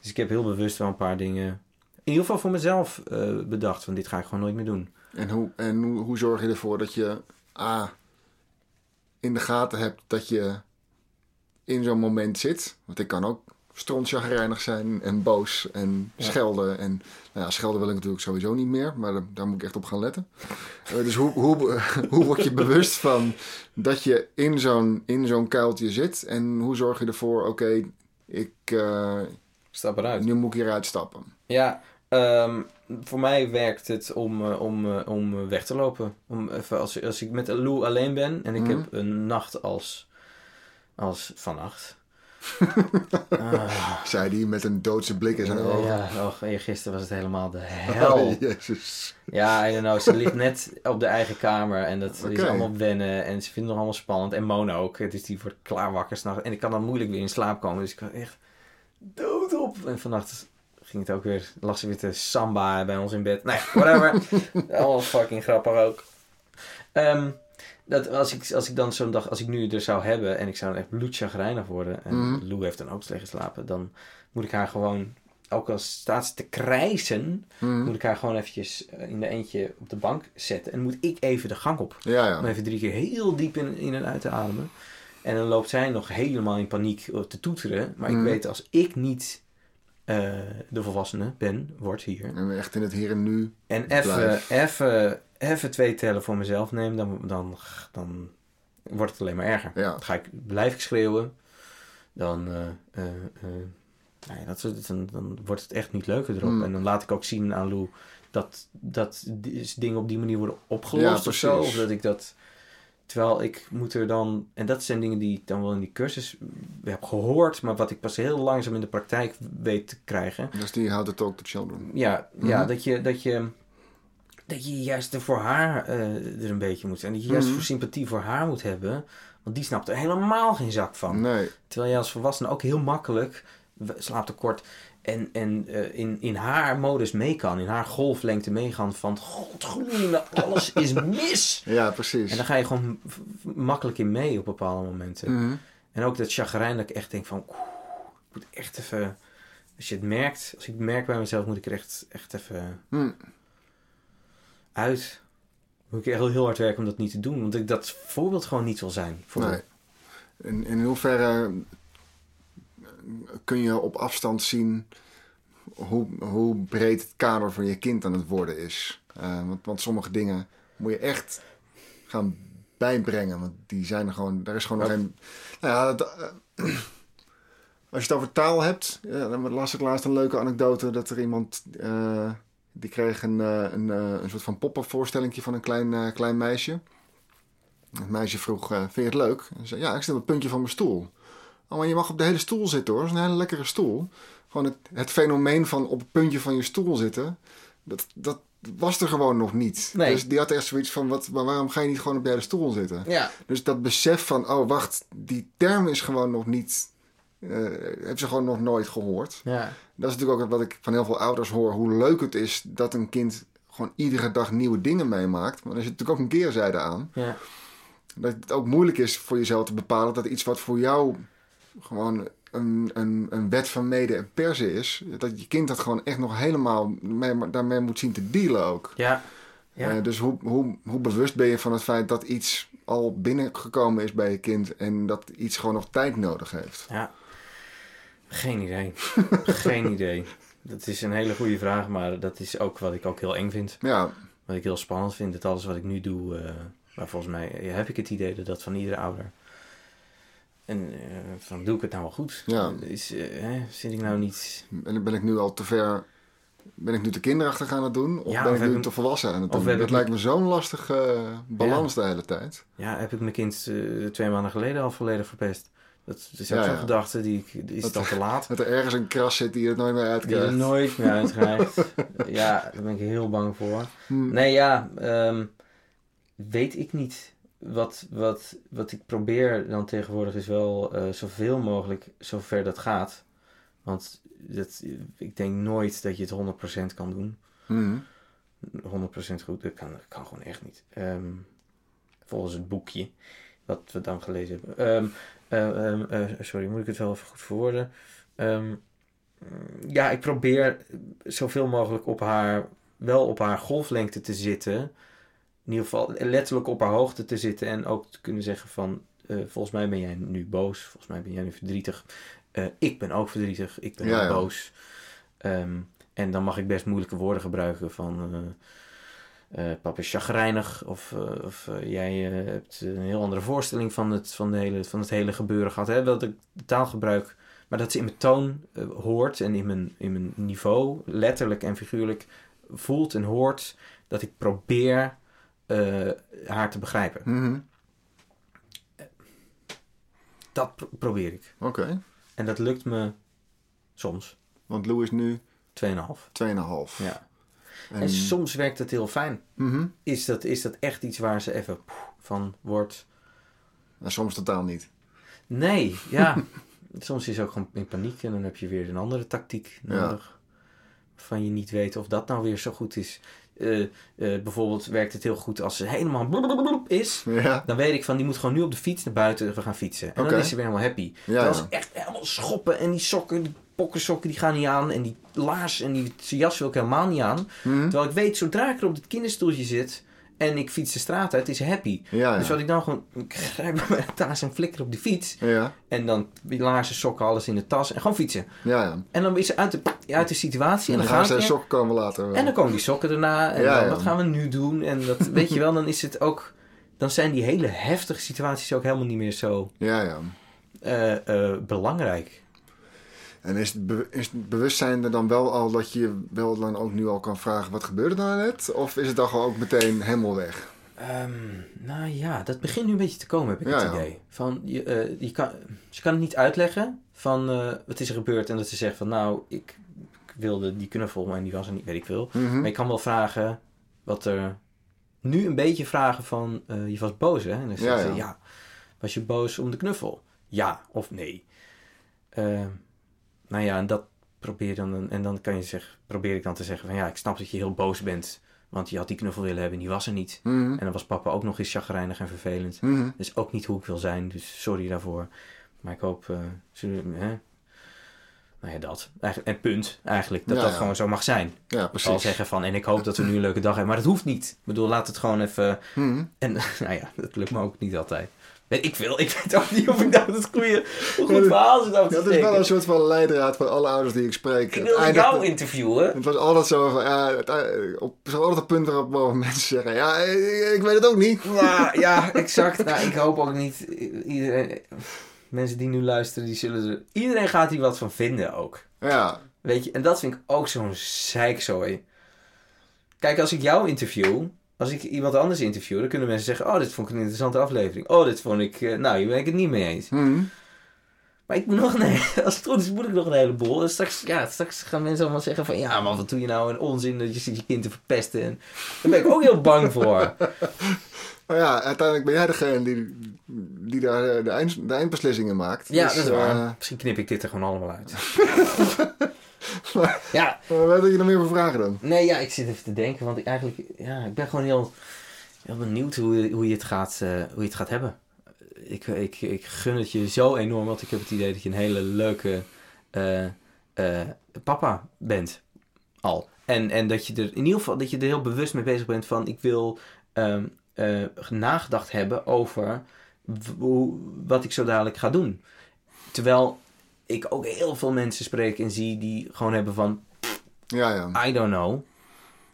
Dus ik heb heel bewust wel een paar dingen, in ieder geval voor mezelf, bedacht. Van dit ga ik gewoon nooit meer doen. En, hoe, en hoe, hoe zorg je ervoor dat je A. in de gaten hebt dat je in zo'n moment zit? Want ik kan ook strontchagrijnig zijn en boos en Ja. schelden. En nou ja, schelden wil ik natuurlijk sowieso niet meer, maar daar, daar moet ik echt op gaan letten. Eh, dus hoe, hoe, hoe word je bewust van dat je in zo'n, in zo'n kuiltje zit? En hoe zorg je ervoor, oké, ik, eh, Stap eruit. nu moet ik hieruit stappen? Ja, ehm, voor mij werkt het om, eh, om, eh, om weg te lopen. Om even als, als ik met Lou alleen ben en ik Mhm. heb een nacht als, als vannacht. Ah, Zei die met een doodse blik in zijn ja, ogen. ja, och, gisteren was het helemaal de hel. Oh, jezus. Ja, I don't know. Ze ligt net op de eigen kamer en dat is allemaal wennen. En ze vindt het nog allemaal spannend. En Mona ook. Dus die wordt klaar wakker s'nachts. En ik kan dan moeilijk weer in slaap komen. Dus ik was echt dood op. En vannacht ging het ook weer, lag ze weer te samba bij ons in bed. Ja, whatever. allemaal fucking grappig ook. Ehm, dat als ik, als ik dan zo'n dag, als ik nu er zou hebben en ik zou echt bloedchagrijnig worden en Mhm. Lou heeft dan ook slecht geslapen, dan moet ik haar gewoon, ook al staat ze te krijsen, Mhm. moet ik haar gewoon eventjes eh, in de eentje op de bank zetten en moet ik even de gang op. Ja, Om even drie keer heel diep in, in en uit te ademen. En dan loopt zij nog helemaal in paniek eh, te toeteren. Maar Mhm. ik weet als ik niet eh, de volwassene ben, word hier. En echt in het hier en nu. En even, twee tellen voor mezelf neem, dan, dan, dan wordt het alleen maar erger. Ja. Dan ga ik, blijf ik schreeuwen. Dan, eh, eh, nou ja, dat, dan, dan wordt het echt niet leuker erop. Mm. En dan laat ik ook zien aan Lou dat, dat dingen op die manier worden opgelost Ja, of zo. Of dat ik dat... Terwijl ik moet er dan... En dat zijn dingen die ik dan wel in die cursus heb gehoord... maar wat ik pas heel langzaam in de praktijk weet te krijgen. Dus die houdt het talk to children. Ja, ja Mhm. dat, je, dat, je, dat je juist er voor haar eh, er een beetje moet zijn. Dat je juist Mhm. voor sympathie voor haar moet hebben. Want die snapt er helemaal geen zak van. Nee. Terwijl jij als volwassene ook heel makkelijk w- slaaptekort en, en eh, in, in haar modus mee kan. In haar golflengte meegaan van godgloeiende, alles is mis. Ja, precies. En dan ga je gewoon makkelijk in mee op bepaalde momenten. Mhm. En ook dat chagrijn dat ik echt denk van... oeh, ik moet echt even... Als je het merkt, als ik het merk bij mezelf, moet ik er echt, echt even Hm. uit. Moet ik echt heel, heel hard werken om dat niet te doen. Want ik dat voorbeeld gewoon niet wil zijn. Voor Nee. In, in hoeverre kun je op afstand zien hoe, hoe breed het kader van je kind aan het worden is? Eh, want, want sommige dingen moet je echt gaan bijbrengen. Want die zijn er gewoon, daar is gewoon nog geen. Nou ja, dat, eh, als je het over taal hebt, ja, dan las ik laatst een leuke anekdote dat er iemand. eh, die kreeg een, een, een soort van pop-up voorstellingje van een klein, klein meisje. Het meisje vroeg, vind je het leuk? En ze zei, ja, ik zit op het puntje van mijn stoel. Oh, maar je mag op de hele stoel zitten hoor. Dat is een hele lekkere stoel. Gewoon het, het fenomeen van op het puntje van je stoel zitten, dat, dat was er gewoon nog niet. Nee. Dus die had echt zoiets van, wat, maar waarom ga je niet gewoon op de hele stoel zitten? Ja. Dus dat besef van, oh wacht, die term is gewoon nog niet, eh heb ze gewoon nog nooit gehoord. Ja. Dat is natuurlijk ook wat ik van heel veel ouders hoor, hoe leuk het is dat een kind gewoon iedere dag nieuwe dingen meemaakt. Maar er zit natuurlijk ook een keerzijde aan. Ja. Dat het ook moeilijk is voor jezelf te bepalen dat iets wat voor jou gewoon een, een, een wet van mede en persen is, dat je kind dat gewoon echt nog helemaal mee, daarmee moet zien te dealen ook. Ja. Ja. Eh, dus hoe, hoe, hoe bewust ben je van het feit dat iets al binnengekomen is bij je kind en dat iets gewoon nog tijd nodig heeft? ja. Geen idee. Geen idee. Dat is een hele goede vraag, maar dat is ook wat ik ook heel eng vind. Ja, Wat ik heel spannend vind, dat alles wat ik nu doe, eh, maar volgens mij eh, heb ik het idee dat dat van iedere ouder. En eh, van doe ik het nou wel goed? Ja. Is, eh, hè, zit ik nou niet. ben, ben ik nu al te ver. Ben ik nu te kinderachtig aan het doen? Of Ja, ben of ik nu ik- te volwassen aan het doen? Dat ik- lijkt me zo'n lastige eh, balans de hele tijd. Ja, heb ik mijn kind twee maanden geleden al volledig verpest? Dat is ook Ja, zo'n gedachte die ik. Is Dat- te laat? Dat er ergens een kras zit die het nooit meer Die uitkrijgt. er nooit meer uitkrijgt. ja, daar ben ik heel bang voor. Hm. Nee, ja, ehm, weet ik niet. Wat, wat, wat ik probeer dan tegenwoordig is wel eh, zoveel mogelijk, zover dat gaat. Want dat, ik denk nooit dat je het 100% kan doen. Hm. 100% goed, dat kan, dat kan gewoon echt niet. Ehm, volgens het boekje, wat we dan gelezen hebben. Ehm, eh, ehm, eh, sorry, moet ik het wel even goed verwoorden? Ehm, ja, ik probeer zoveel mogelijk op haar, wel op haar golflengte te zitten. In ieder geval letterlijk op haar hoogte te zitten en ook te kunnen zeggen van... eh, volgens mij ben jij nu boos, volgens mij ben jij nu verdrietig. Eh, ik ben ook verdrietig, ik ben Ja, ook ja. boos. Ehm, en dan mag ik best moeilijke woorden gebruiken van... eh, papa is chagrijnig of, of jij hebt een heel andere voorstelling van het, van de hele, van het hele gebeuren gehad. Hè? Dat ik de taal gebruik, maar dat ze in mijn toon hoort en in mijn, in mijn niveau, letterlijk en figuurlijk, voelt en hoort dat ik probeer eh, haar te begrijpen. Mhm. Dat pro- probeer ik. Oké, En dat lukt me soms. want Lou is nu 2,5. 2,5. Ja. En, En soms werkt het heel fijn. Mhm. Is dat, is dat echt iets waar ze even van wordt? En soms totaal niet. Nee, ja. soms is ze ook gewoon in paniek en dan heb je weer een andere tactiek Ja. nodig. Waarvan je niet weet of dat nou weer zo goed is. Eh, eh, bijvoorbeeld werkt het heel goed als ze helemaal is. Ja, Dan weet ik van, die moet gewoon nu op de fiets naar buiten. We gaan fietsen. En dan is ze weer helemaal happy. ja, Terwijl ze ja. echt helemaal schoppen. En die sokken, die pokkensokken, die gaan niet aan. En die laars en die jas wil ik helemaal niet aan. Hm? Terwijl ik weet, zodra ik er op dit kinderstoeltje zit... En ik fiets de straat uit, is happy. Ja, Dus wat ik dan gewoon... Ik grijp mijn taas en flikker op die fiets. Ja, En dan die laarzen, sokken, alles in de tas. En gewoon fietsen. ja, ja. En dan is ze uit de, uit de situatie. En En dan gaan ze ze sokken komen later. En dan komen die sokken erna. En dan, wat gaan we nu doen? En dat, weet je wel, dan is het ook... Dan zijn die hele heftige situaties ook helemaal niet meer zo Ja, ja. eh, eh, belangrijk. En is het, is het bewustzijn er dan wel al dat je wel dan ook nu al kan vragen... wat gebeurde daar net? Of is het dan gewoon ook meteen helemaal weg? Ehm, nou ja, dat begint nu een beetje te komen, heb ik Ja, het ja. idee. Van, je, eh, je kan, ze kan het niet uitleggen van eh, wat is er gebeurd. En dat ze zegt van nou, ik, ik wilde die knuffel en die was er niet, weet ik veel. Mhm. Maar ik kan wel vragen wat er... Nu een beetje vragen van, eh, je was boos hè? En dan zegt Ja, ze, ja. ja. Was je boos om de knuffel? Ja of nee? Nou ja, en dat probeer dan... En dan kan je zeg, probeer ik dan te zeggen van... Ja, ik snap dat je heel boos bent. Want je had die knuffel willen hebben en die was er niet. Mhm. En dan was papa ook nog eens chagrijnig en vervelend. Mhm. Dat is ook niet hoe ik wil zijn, dus sorry daarvoor. Maar ik hoop... eh, zullen, hè? Nou ja, dat. Eigenlijk, en punt, eigenlijk. Dat Ja, dat ja. gewoon zo mag zijn Ja, al precies. zeggen van en ik hoop dat we nu een leuke dag hebben. Maar dat hoeft niet. Ik bedoel, laat het gewoon even. Mhm. En nou ja, dat lukt me ook niet altijd. Weet ik veel. Ik weet ook niet of ik nou het goede, goed Ja, verhaal zit Ja, te dat is wel een soort van leidraad voor alle ouders die ik spreek. Ik wil jou interviewen. Het was altijd zo van, ja, het, eh, op, is altijd een punt waarop waarop mensen zeggen, ja, ik, ik weet het ook niet. Nou, ja, exact. Nou, ik hoop ook niet iedereen... Mensen die nu luisteren, die zullen er... Iedereen gaat hier wat van vinden ook. Ja, Weet je, en dat vind ik ook zo'n zeikzooi. Kijk, als ik jou interview, als ik iemand anders interview, dan kunnen mensen zeggen: Oh, dit vond ik een interessante aflevering. Oh, dit vond ik. eh, nou, hier ben ik het niet mee eens. Mhm. Maar ik moet nog nee, als het goed is, moet ik nog een heleboel. En straks, ja, straks gaan mensen allemaal zeggen: van ja, man, wat doe je nou een onzin dat je zit je kind te verpesten. En daar ben ik ook heel bang voor. maar ja, uiteindelijk ben jij degene die, die daar eh, de, eind, de eindbeslissingen maakt. Ja, Dus, dat is waar. eh, Misschien knip ik dit er gewoon allemaal uit. ja, maar wat heb je nog meer voor vragen dan? Nee, ja, ik zit even te denken, want ik eigenlijk, ja, ik ben gewoon heel, heel benieuwd hoe, hoe, je het gaat, eh, hoe je het gaat hebben. Ik, ik, ik gun het je zo enorm, want ik heb het idee dat je een hele leuke eh, eh, papa bent al. En, en dat je er in ieder geval dat je er heel bewust mee bezig bent van ik wil eh, nagedacht hebben over hoe, wat ik zo dadelijk ga doen. Terwijl ik ook heel veel mensen spreek en zie die gewoon hebben van Ja, ja. I don't know.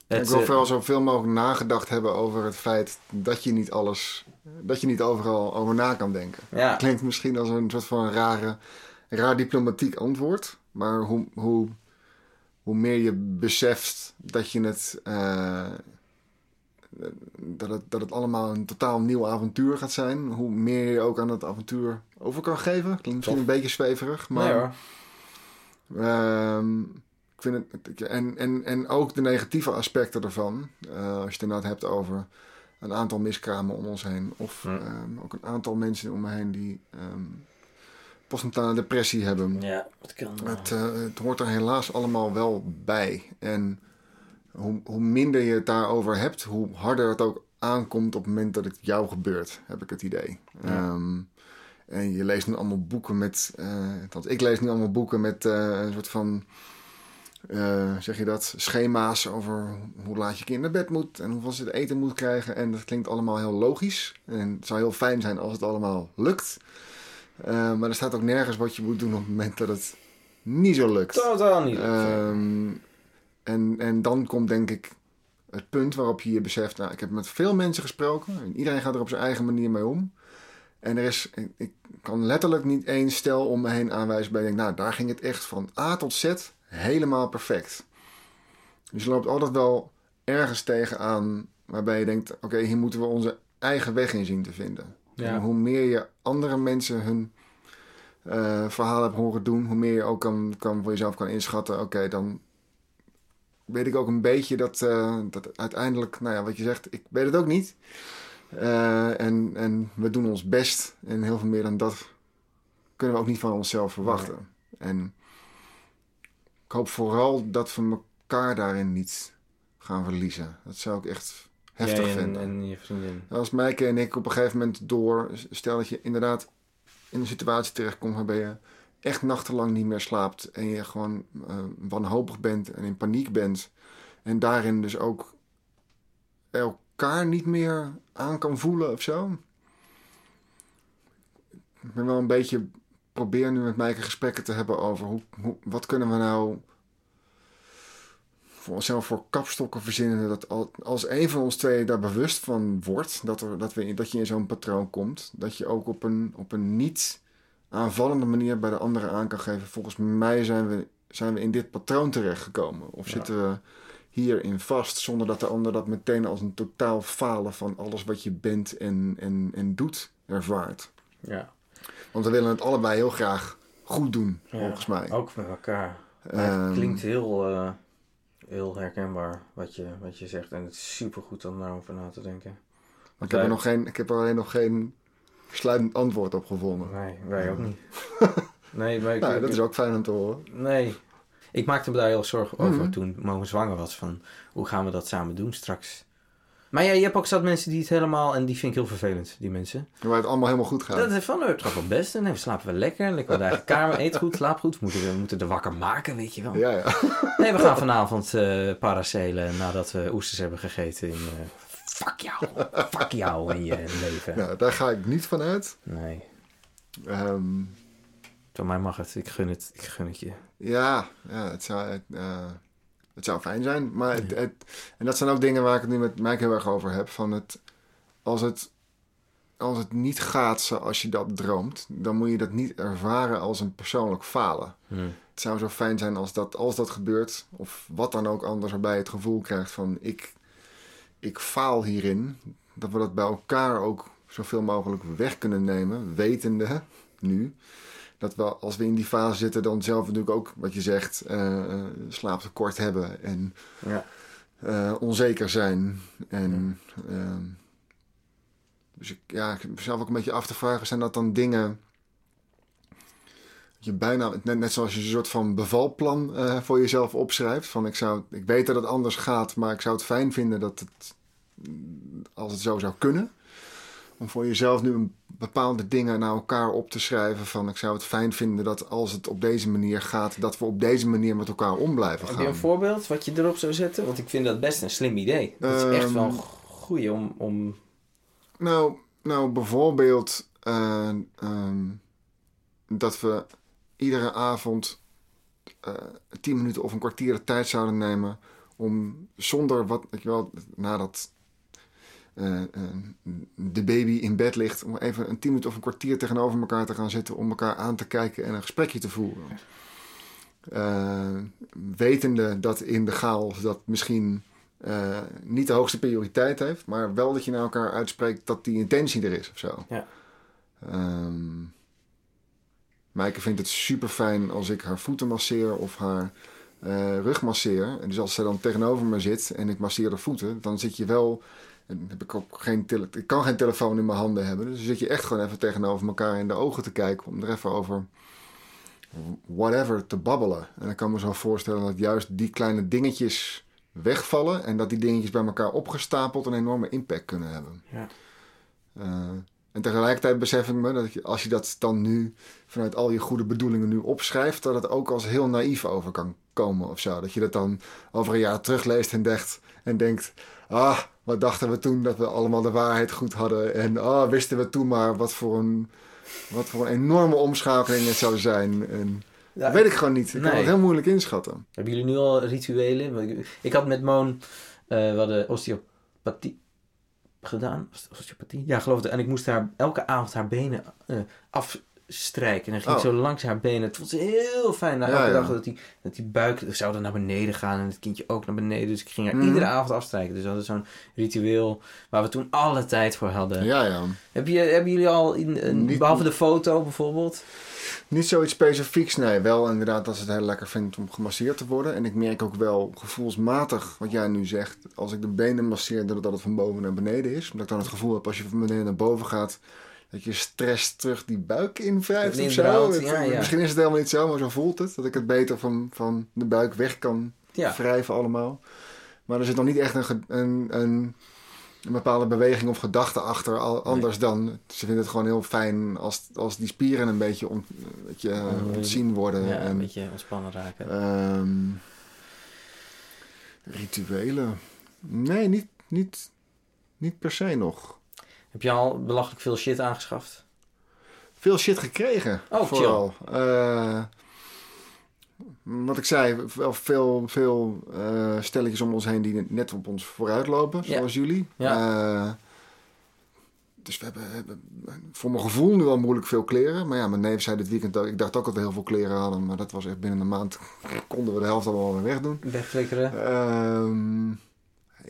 ik wil vooral zoveel mogelijk nagedacht hebben over het feit dat je niet alles, dat je niet overal over na kan denken. ja, Klinkt misschien als een soort van rare, raar diplomatiek antwoord. Maar hoe, hoe, hoe meer je beseft dat je het, eh, dat het. Dat het allemaal een totaal nieuw avontuur gaat zijn. Hoe meer je ook aan het avontuur over kan geven. Klinkt misschien een beetje zweverig. Maar nee. Ehm, ik vind het, en, en, en ook de negatieve aspecten ervan. eh, als je het inderdaad hebt over een aantal miskramen om ons heen. Of Ja. ehm, ook een aantal mensen om me heen die ehm postnatale depressie hebben. Ja, dat kan. Het, eh, het hoort er helaas allemaal wel bij. En hoe, hoe minder je het daarover hebt, hoe harder het ook aankomt op het moment dat het jou gebeurt, heb ik het idee. Ja. Ehm, en je leest nu allemaal boeken met, althans, ik lees nu allemaal boeken met eh, een soort van, eh, zeg je dat, schema's over hoe laat je kind naar bed moet en hoeveel ze het eten moet krijgen. En dat klinkt allemaal heel logisch. En het zou heel fijn zijn als het allemaal lukt. Eh, maar er staat ook nergens wat je moet doen op het moment dat het niet zo lukt. Totaal niet. Ehm, en, en dan komt denk ik het punt waarop je je beseft... Nou, ik heb met veel mensen gesproken. En iedereen gaat er op zijn eigen manier mee om. En er is... Ik, ik kan letterlijk niet één stel om me heen aanwijzen... bij denk, nou, daar ging het echt van A tot Z helemaal perfect. Dus je loopt altijd wel ergens tegenaan... waarbij je denkt... oké, hier moeten we onze eigen weg in zien te vinden. Ja. Hoe meer je andere mensen hun eh, verhaal hebt horen doen, hoe meer je ook kan, kan voor jezelf kan inschatten. Oké, dan weet ik ook een beetje dat, eh, dat uiteindelijk, nou ja, wat je zegt, ik weet het ook niet. Eh, en, en we doen ons best. En heel veel meer dan dat kunnen we ook niet van onszelf verwachten. En ik hoop vooral dat we elkaar daarin niet gaan verliezen. Dat zou ik echt heftig Jij en, vinden. en je vriendin. Als Mijke en ik op een gegeven moment door... Stel dat je inderdaad in een situatie terechtkomt waarbij je echt nachtenlang niet meer slaapt. En je gewoon eh, wanhopig bent en in paniek bent. En daarin dus ook elkaar niet meer aan kan voelen of zo. Ik ben wel een beetje... Probeer nu met Mijke gesprekken te hebben over hoe, hoe, wat kunnen we nou voor onszelf voor kapstokken verzinnen. Dat al- als een van ons twee daar bewust van wordt, dat, er, dat, we, dat je in zo'n patroon komt, dat je ook op een, op een niet aanvallende manier bij de andere aan kan geven. Volgens mij zijn we, zijn we in dit patroon terechtgekomen. Of Ja. zitten we hierin vast, zonder dat de ander dat meteen als een totaal falen van alles wat je bent en, en, en doet ervaart. Ja. Want we willen het allebei heel graag goed doen, Ja. volgens mij. Ook met elkaar. Het Ehm, klinkt heel, eh, heel herkenbaar wat je, wat je zegt. En het is super goed om daarover na te denken. Maar ik heb, er nog geen, ik heb er alleen nog geen sluitend antwoord op gevonden. Nee, wij ook niet. Nee, maar ik, Nou, dat is ook fijn om te horen. Nee. Ik maakte me daar heel zorgen over Mhm. toen Mogen zwanger was. Van, hoe gaan we dat samen doen straks? Maar ja, je hebt ook zat mensen die het helemaal... En die vind ik heel vervelend, die mensen. Waar het allemaal helemaal goed gaat. Dat is van, het gaat wel best. Nee, we slapen wel lekker. Lekker op de eigen kamer. Eet goed, slaap goed. We moeten, we moeten de wakker maken, weet je wel. Ja, ja. Nee, we gaan vanavond eh paracelen nadat we oesters hebben gegeten. In, eh, fuck jou. Fuck jou en je leven. Nou, daar ga ik niet van uit. Nee, Ehm, van mij mag het. Ik gun het, ik gun het je. ja, ja het, zou, het, eh, het zou fijn zijn. Maar het, het, en dat zijn ook dingen waar ik het nu met Mike heel erg over heb. Van het, als, het, als het niet gaat zoals je dat droomt, dan moet je dat niet ervaren als een persoonlijk falen. Hm. Het zou zo fijn zijn als dat, als dat gebeurt, of wat dan ook anders, waarbij je het gevoel krijgt van ik, ik faal hierin. Dat we dat bij elkaar ook zoveel mogelijk weg kunnen nemen, wetende nu. Dat we als we in die fase zitten, dan zelf natuurlijk ook, wat je zegt, eh, eh, slaaptekort hebben en Ja. eh, onzeker zijn. En ehm, dus ik, ja, ik mezelf ook een beetje af te vragen, zijn dat dan dingen je bijna, net, net zoals je een soort van bevalplan eh, voor jezelf opschrijft. Van ik, zou, ik weet dat het anders gaat, maar ik zou het fijn vinden dat het, mm, als het zo zou kunnen. Om voor jezelf nu bepaalde dingen naar elkaar op te schrijven. Van ik zou het fijn vinden dat als het op deze manier gaat, dat we op deze manier met elkaar om blijven Heb je een gaan. voorbeeld wat je erop zou zetten? Want ik vind dat best een slim idee. Dat is echt wel een Ehm, goeie om... om... Nou, nou bijvoorbeeld eh, ehm, dat we iedere avond eh, tien minuten of een kwartier de tijd zouden nemen om zonder wat, weet je wel, nadat eh, de baby in bed ligt, om even een tien minuten of een kwartier tegenover elkaar te gaan zitten, om elkaar aan te kijken en een gesprekje te voeren. Wetende dat in de chaos dat misschien niet de hoogste prioriteit heeft, maar wel dat je naar elkaar uitspreekt dat die intentie er is of zo. Ja. Ehm, Maaike vindt het super fijn als ik haar voeten masseer of haar eh, rug masseer. En dus als zij dan tegenover me zit en ik masseer de voeten, dan zit je wel. En dan heb ik ook geen tele ik kan geen telefoon in mijn handen hebben. Dus dan zit je echt gewoon even tegenover elkaar in de ogen te kijken om er even over whatever te babbelen. En ik kan me zo voorstellen dat juist die kleine dingetjes wegvallen en dat die dingetjes bij elkaar opgestapeld een enorme impact kunnen hebben. Ja. Eh, en tegelijkertijd besef ik me dat je, als je dat dan nu vanuit al je goede bedoelingen nu opschrijft, dat het ook als heel naïef over kan komen of zo. Dat je dat dan over een jaar terugleest en denkt, en denkt ah, wat dachten we toen dat we allemaal de waarheid goed hadden. En ah, wisten we toen maar wat voor een, wat voor een enorme omschakeling het zou zijn. En, Ja, dat weet ik gewoon niet. Ik kan Nee. het heel moeilijk inschatten. Hebben jullie nu al rituelen? Ik- had met Moon, we hadden osteopathie gedaan. Was Osteopathie? Ja, geloof het. En ik moest haar elke avond haar benen eh, afstrijken. En dan ging ik Oh. zo langs haar benen. Het vond ze heel fijn. Na Ja, elke ja. dag dat die, dat die buik zou dan naar beneden gaan. En het kindje ook naar beneden. Dus ik ging haar Mhm. iedere avond afstrijken. Dus we hadden zo'n ritueel waar we toen alle tijd voor hadden. Ja, ja. Heb je, hebben jullie al, in, in- behalve de foto bijvoorbeeld? Niet zoiets specifieks, nee. Wel inderdaad dat ze het heel lekker vindt om gemasseerd te worden. En ik merk ook wel gevoelsmatig, wat jij nu zegt, als ik de benen masseer, dat het altijd van boven naar beneden is. Omdat ik dan het gevoel heb, als je van beneden naar boven gaat, dat je stress terug die buik invrijft of zo. Inderdaad, Het- ja, ja. Misschien is het helemaal niet zo, maar zo voelt het. Dat ik het beter van, van de buik weg kan Ja. wrijven allemaal. Maar er zit nog niet echt een, een, een, een bepaalde beweging of gedachte achter. Al, anders dan, ze vinden het gewoon heel fijn als, als die spieren een beetje ont, weet je, Mm. ontzien worden. Ja, een en, beetje ontspannen raken. ehm, rituelen? Nee, niet, niet, niet per se nog. Heb je al belachelijk veel shit aangeschaft? Veel shit gekregen. Oh, chill. vooral. Wat ik zei, wel veel, veel eh, stelletjes om ons heen die net op ons vooruit lopen, Ja. zoals jullie. Ja. Eh, dus we hebben, hebben voor mijn gevoel nu al moeilijk veel kleren. Maar ja, mijn neef zei dit weekend ook. Ik dacht ook dat we heel veel kleren hadden. Maar dat was echt binnen een maand. Konden we de helft allemaal weer wegdoen. Wegflikkeren? Ehm,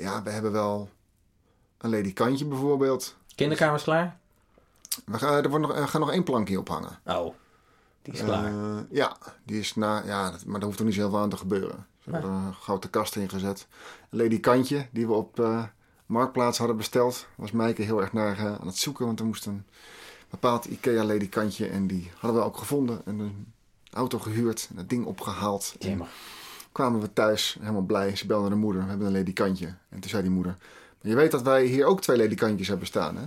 ja, we hebben wel een ledikantje bijvoorbeeld. Kinderkamers klaar? We gaan, er, wordt nog, gaat nog één plankje ophangen. Oh, die is klaar. Eh, ja, die is na, ja, dat- maar daar hoeft er niet zo heel veel aan te gebeuren. Nee. hebben een grote kast ingezet. Een ledikantje die we op eh, Marktplaats hadden besteld. Was Meike heel erg naar eh, aan het zoeken, want er moest een bepaald IKEA ledikantje. En die hadden we ook gevonden. En een auto gehuurd en het ding opgehaald. En Jemig. kwamen we thuis, helemaal blij. Ze belde de moeder, we hebben een ledikantje. En toen zei die moeder, maar je weet dat wij hier ook twee ledikantjes hebben staan, hè?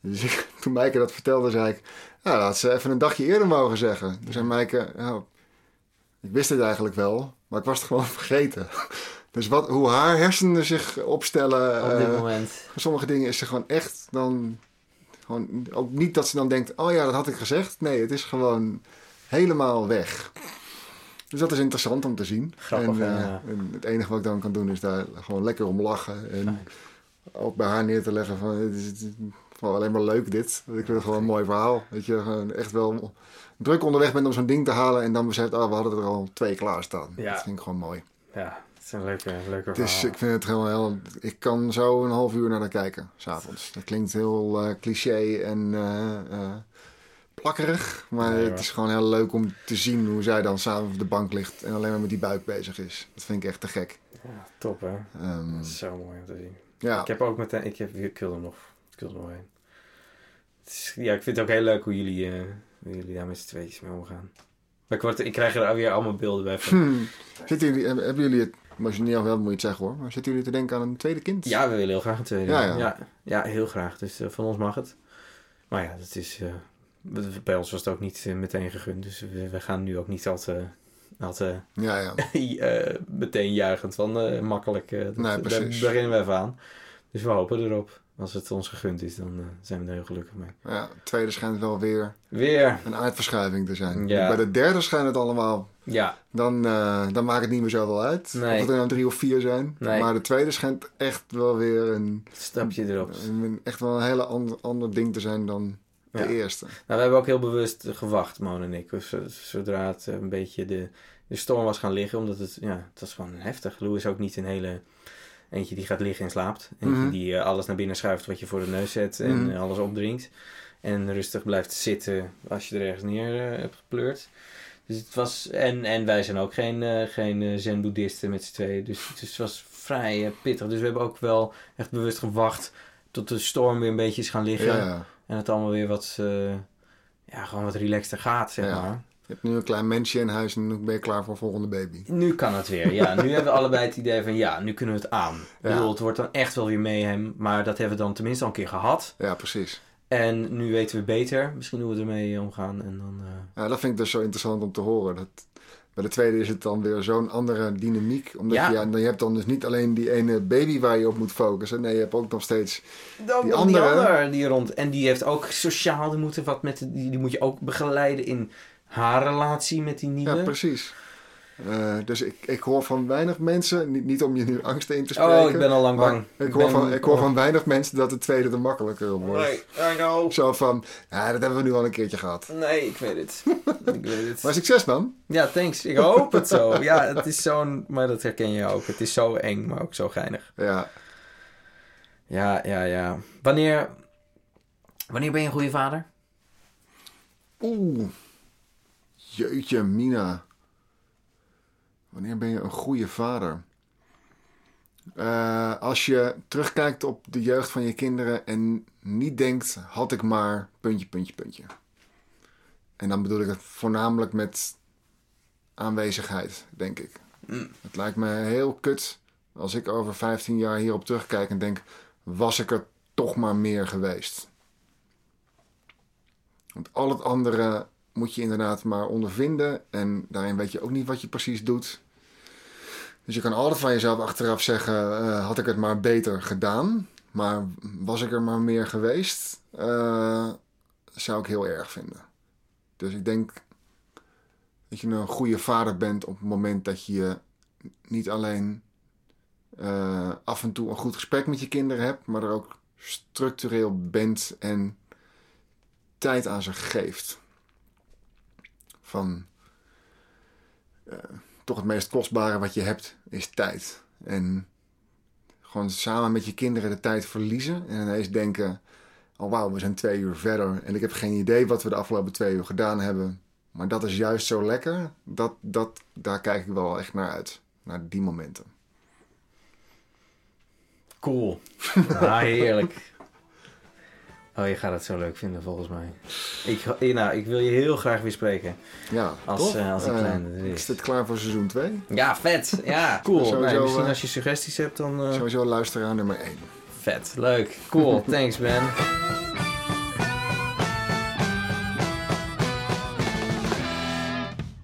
Dus ik, toen Maaike dat vertelde, zei ik, ja, dat had ze even een dagje eerder mogen zeggen. Toen zei Maaike, nou, ik wist het eigenlijk wel, maar ik was het gewoon vergeten. Dus wat, hoe haar hersenen zich opstellen, Op dit eh, moment. sommige dingen is ze gewoon echt dan, gewoon, ook niet dat ze dan denkt, oh ja, dat had ik gezegd. Nee, het is gewoon helemaal weg. Dus dat is interessant om te zien. Grappig, en, eh, ja. en het enige wat ik dan kan doen is daar gewoon lekker om lachen. En Fijn. ook bij haar neer te leggen van, het is, het gewoon alleen maar leuk dit. Ik vind het gewoon een mooi verhaal. Dat je echt wel druk onderweg bent om zo'n ding te halen. En dan beseft, oh, we hadden er al twee klaarstaan. Ja. Dat vind ik gewoon mooi. Ja, het is een leuke, leuke is, verhaal. ik vind het gewoon heel... Ik kan zo een half uur naar haar kijken, s'avonds. Dat klinkt heel eh, cliché en eh, eh, plakkerig. Maar Nee, het is gewoon heel leuk om te zien hoe zij dan s'avonds op de bank ligt... en alleen maar met die buik bezig is. Dat vind ik echt te gek. Ja, top hè. Ehm, Dat is zo mooi om te zien. ja, Ik heb ook meteen, ik, heb, ik wil er nog, er is- ja, ik vind het ook heel leuk hoe jullie, hoe jullie daar met z'n tweetjes mee omgaan. Maar ik, word, ik krijg er weer allemaal beelden bij van. Hmm. Zitten jullie, hebben jullie het... Als je niet al wel moet je het zeggen hoor. Maar zitten jullie te denken aan een tweede kind? Ja, we willen heel graag een tweede. Ja, ja. ja. ja, heel graag. Dus eh, van ons mag het. Maar ja, dat is, eh, bij ons was het ook niet meteen gegund. Dus we, we gaan nu ook niet al te, al te Ja, ja. meteen juichend van makkelijk. dat, Nee, daar beginnen we even aan. Dus we hopen erop. Als het ons gegund is, dan eh, zijn we er heel gelukkig mee. ja. Het tweede schijnt wel weer Weer. een aardverschuiving te zijn. Ja. Bij de derde schijnt het allemaal Ja, Dan, eh, dan maakt het niet meer zoveel uit. Nee. Of het er nou drie of vier zijn. Nee. Maar de tweede schijnt echt wel weer een, stapje erop. een- echt wel een hele ander, ander ding te zijn dan de Ja. eerste. Nou, we hebben ook heel bewust gewacht, Mon en ik. Zodra het een beetje de, de storm was gaan liggen. Omdat het, ja, het was gewoon heftig. Lou is ook niet een hele... Eentje die gaat liggen en slaapt. Eentje Mhm. die eh, alles naar binnen schuift wat je voor de neus zet. En Mhm. eh, alles opdringt. En rustig blijft zitten als je er ergens neer eh, hebt gepleurd. Dus het was... En, en wij zijn ook geen, geen zen-boeddhisten met z'n tweeën. Dus, dus het was vrij pittig. Dus we hebben ook wel echt bewust gewacht... tot de storm weer een beetje is gaan liggen. Ja. En het allemaal weer wat, ja, gewoon wat relaxter gaat, zeg Ja. maar. Je hebt nu een klein mensje in huis en nu ben je klaar voor een volgende baby. Nu kan het weer, ja. Nu hebben we allebei het idee van, ja, nu kunnen we het aan. Ik Ja. bedoel, het wordt dan echt wel weer mayhem, maar dat hebben we dan tenminste al een keer gehad. Ja, precies. En nu weten we beter, misschien hoe we ermee omgaan. En dan, eh, Ja, dat vind ik dus zo interessant om te horen. Dat, bij de tweede is het dan weer zo'n andere dynamiek. Omdat Ja. je, ja, je hebt dan dus niet alleen die ene baby waar je op moet focussen. Nee, je hebt ook nog steeds... Dan Die die andere- ander die rond. En die heeft ook sociaal, die, moeten wat met, die, die moet je ook begeleiden in haar relatie met die nieuwe. Ja, precies. Eh, dus ik, ik hoor van weinig mensen, niet, niet om je nu angst in te spreken. oh, ik ben al lang bang. Ik hoor, ben- van, ik hoor oh. van weinig mensen dat de tweede er makkelijker op wordt. Nee, I know. Zo van, ja, dat hebben we nu al een keertje gehad. Nee, ik weet het. ik weet het. Maar succes man. Ja, thanks. Ik hoop het zo. Ja, het is zo'n... Maar dat herken je ook. Het is zo eng, maar ook zo geinig. Ja, Ja, ja, ja. Wanneer... Wanneer ben je een goede vader? oeh. Jeetje, Mina. Wanneer ben je een goede vader? Eh, als je terugkijkt op de jeugd van je kinderen en niet denkt, had ik maar puntje, puntje, puntje. En dan bedoel ik het voornamelijk met aanwezigheid, denk ik. Mm. Het lijkt me heel kut Als ik over 15 jaar hierop terugkijk en denk, was ik er toch maar meer geweest. Want al het andere moet je inderdaad maar ondervinden. En daarin weet je ook niet wat je precies doet. Dus je kan altijd van jezelf achteraf zeggen: uh, had ik het maar beter gedaan. Maar was ik er maar meer geweest, uh, zou ik heel erg vinden. Dus ik denk dat je een goede vader bent op het moment dat je niet alleen uh, af en toe een goed gesprek met je kinderen hebt, maar er ook structureel bent en tijd aan ze geeft. Van uh, toch het meest kostbare wat je hebt is tijd. En gewoon samen met je kinderen de tijd verliezen en ineens denken: oh wauw, we zijn twee uur verder en ik heb geen idee wat we de afgelopen twee uur gedaan hebben. Maar dat is juist zo lekker. Dat, dat, daar kijk ik wel echt naar uit. Naar die momenten. Cool. Ah, heerlijk. Oh, je gaat het zo leuk vinden volgens mij. Ik, nou, ik wil je heel graag weer spreken. Ja, als, uh, als een kleine uh, is. het klaar voor seizoen 2? Ja, vet. Ja, cool. Sowieso, nee, misschien als je suggesties hebt, dan... Uh... Sowieso luisteren aan nummer 1. Vet, leuk. Cool, thanks man.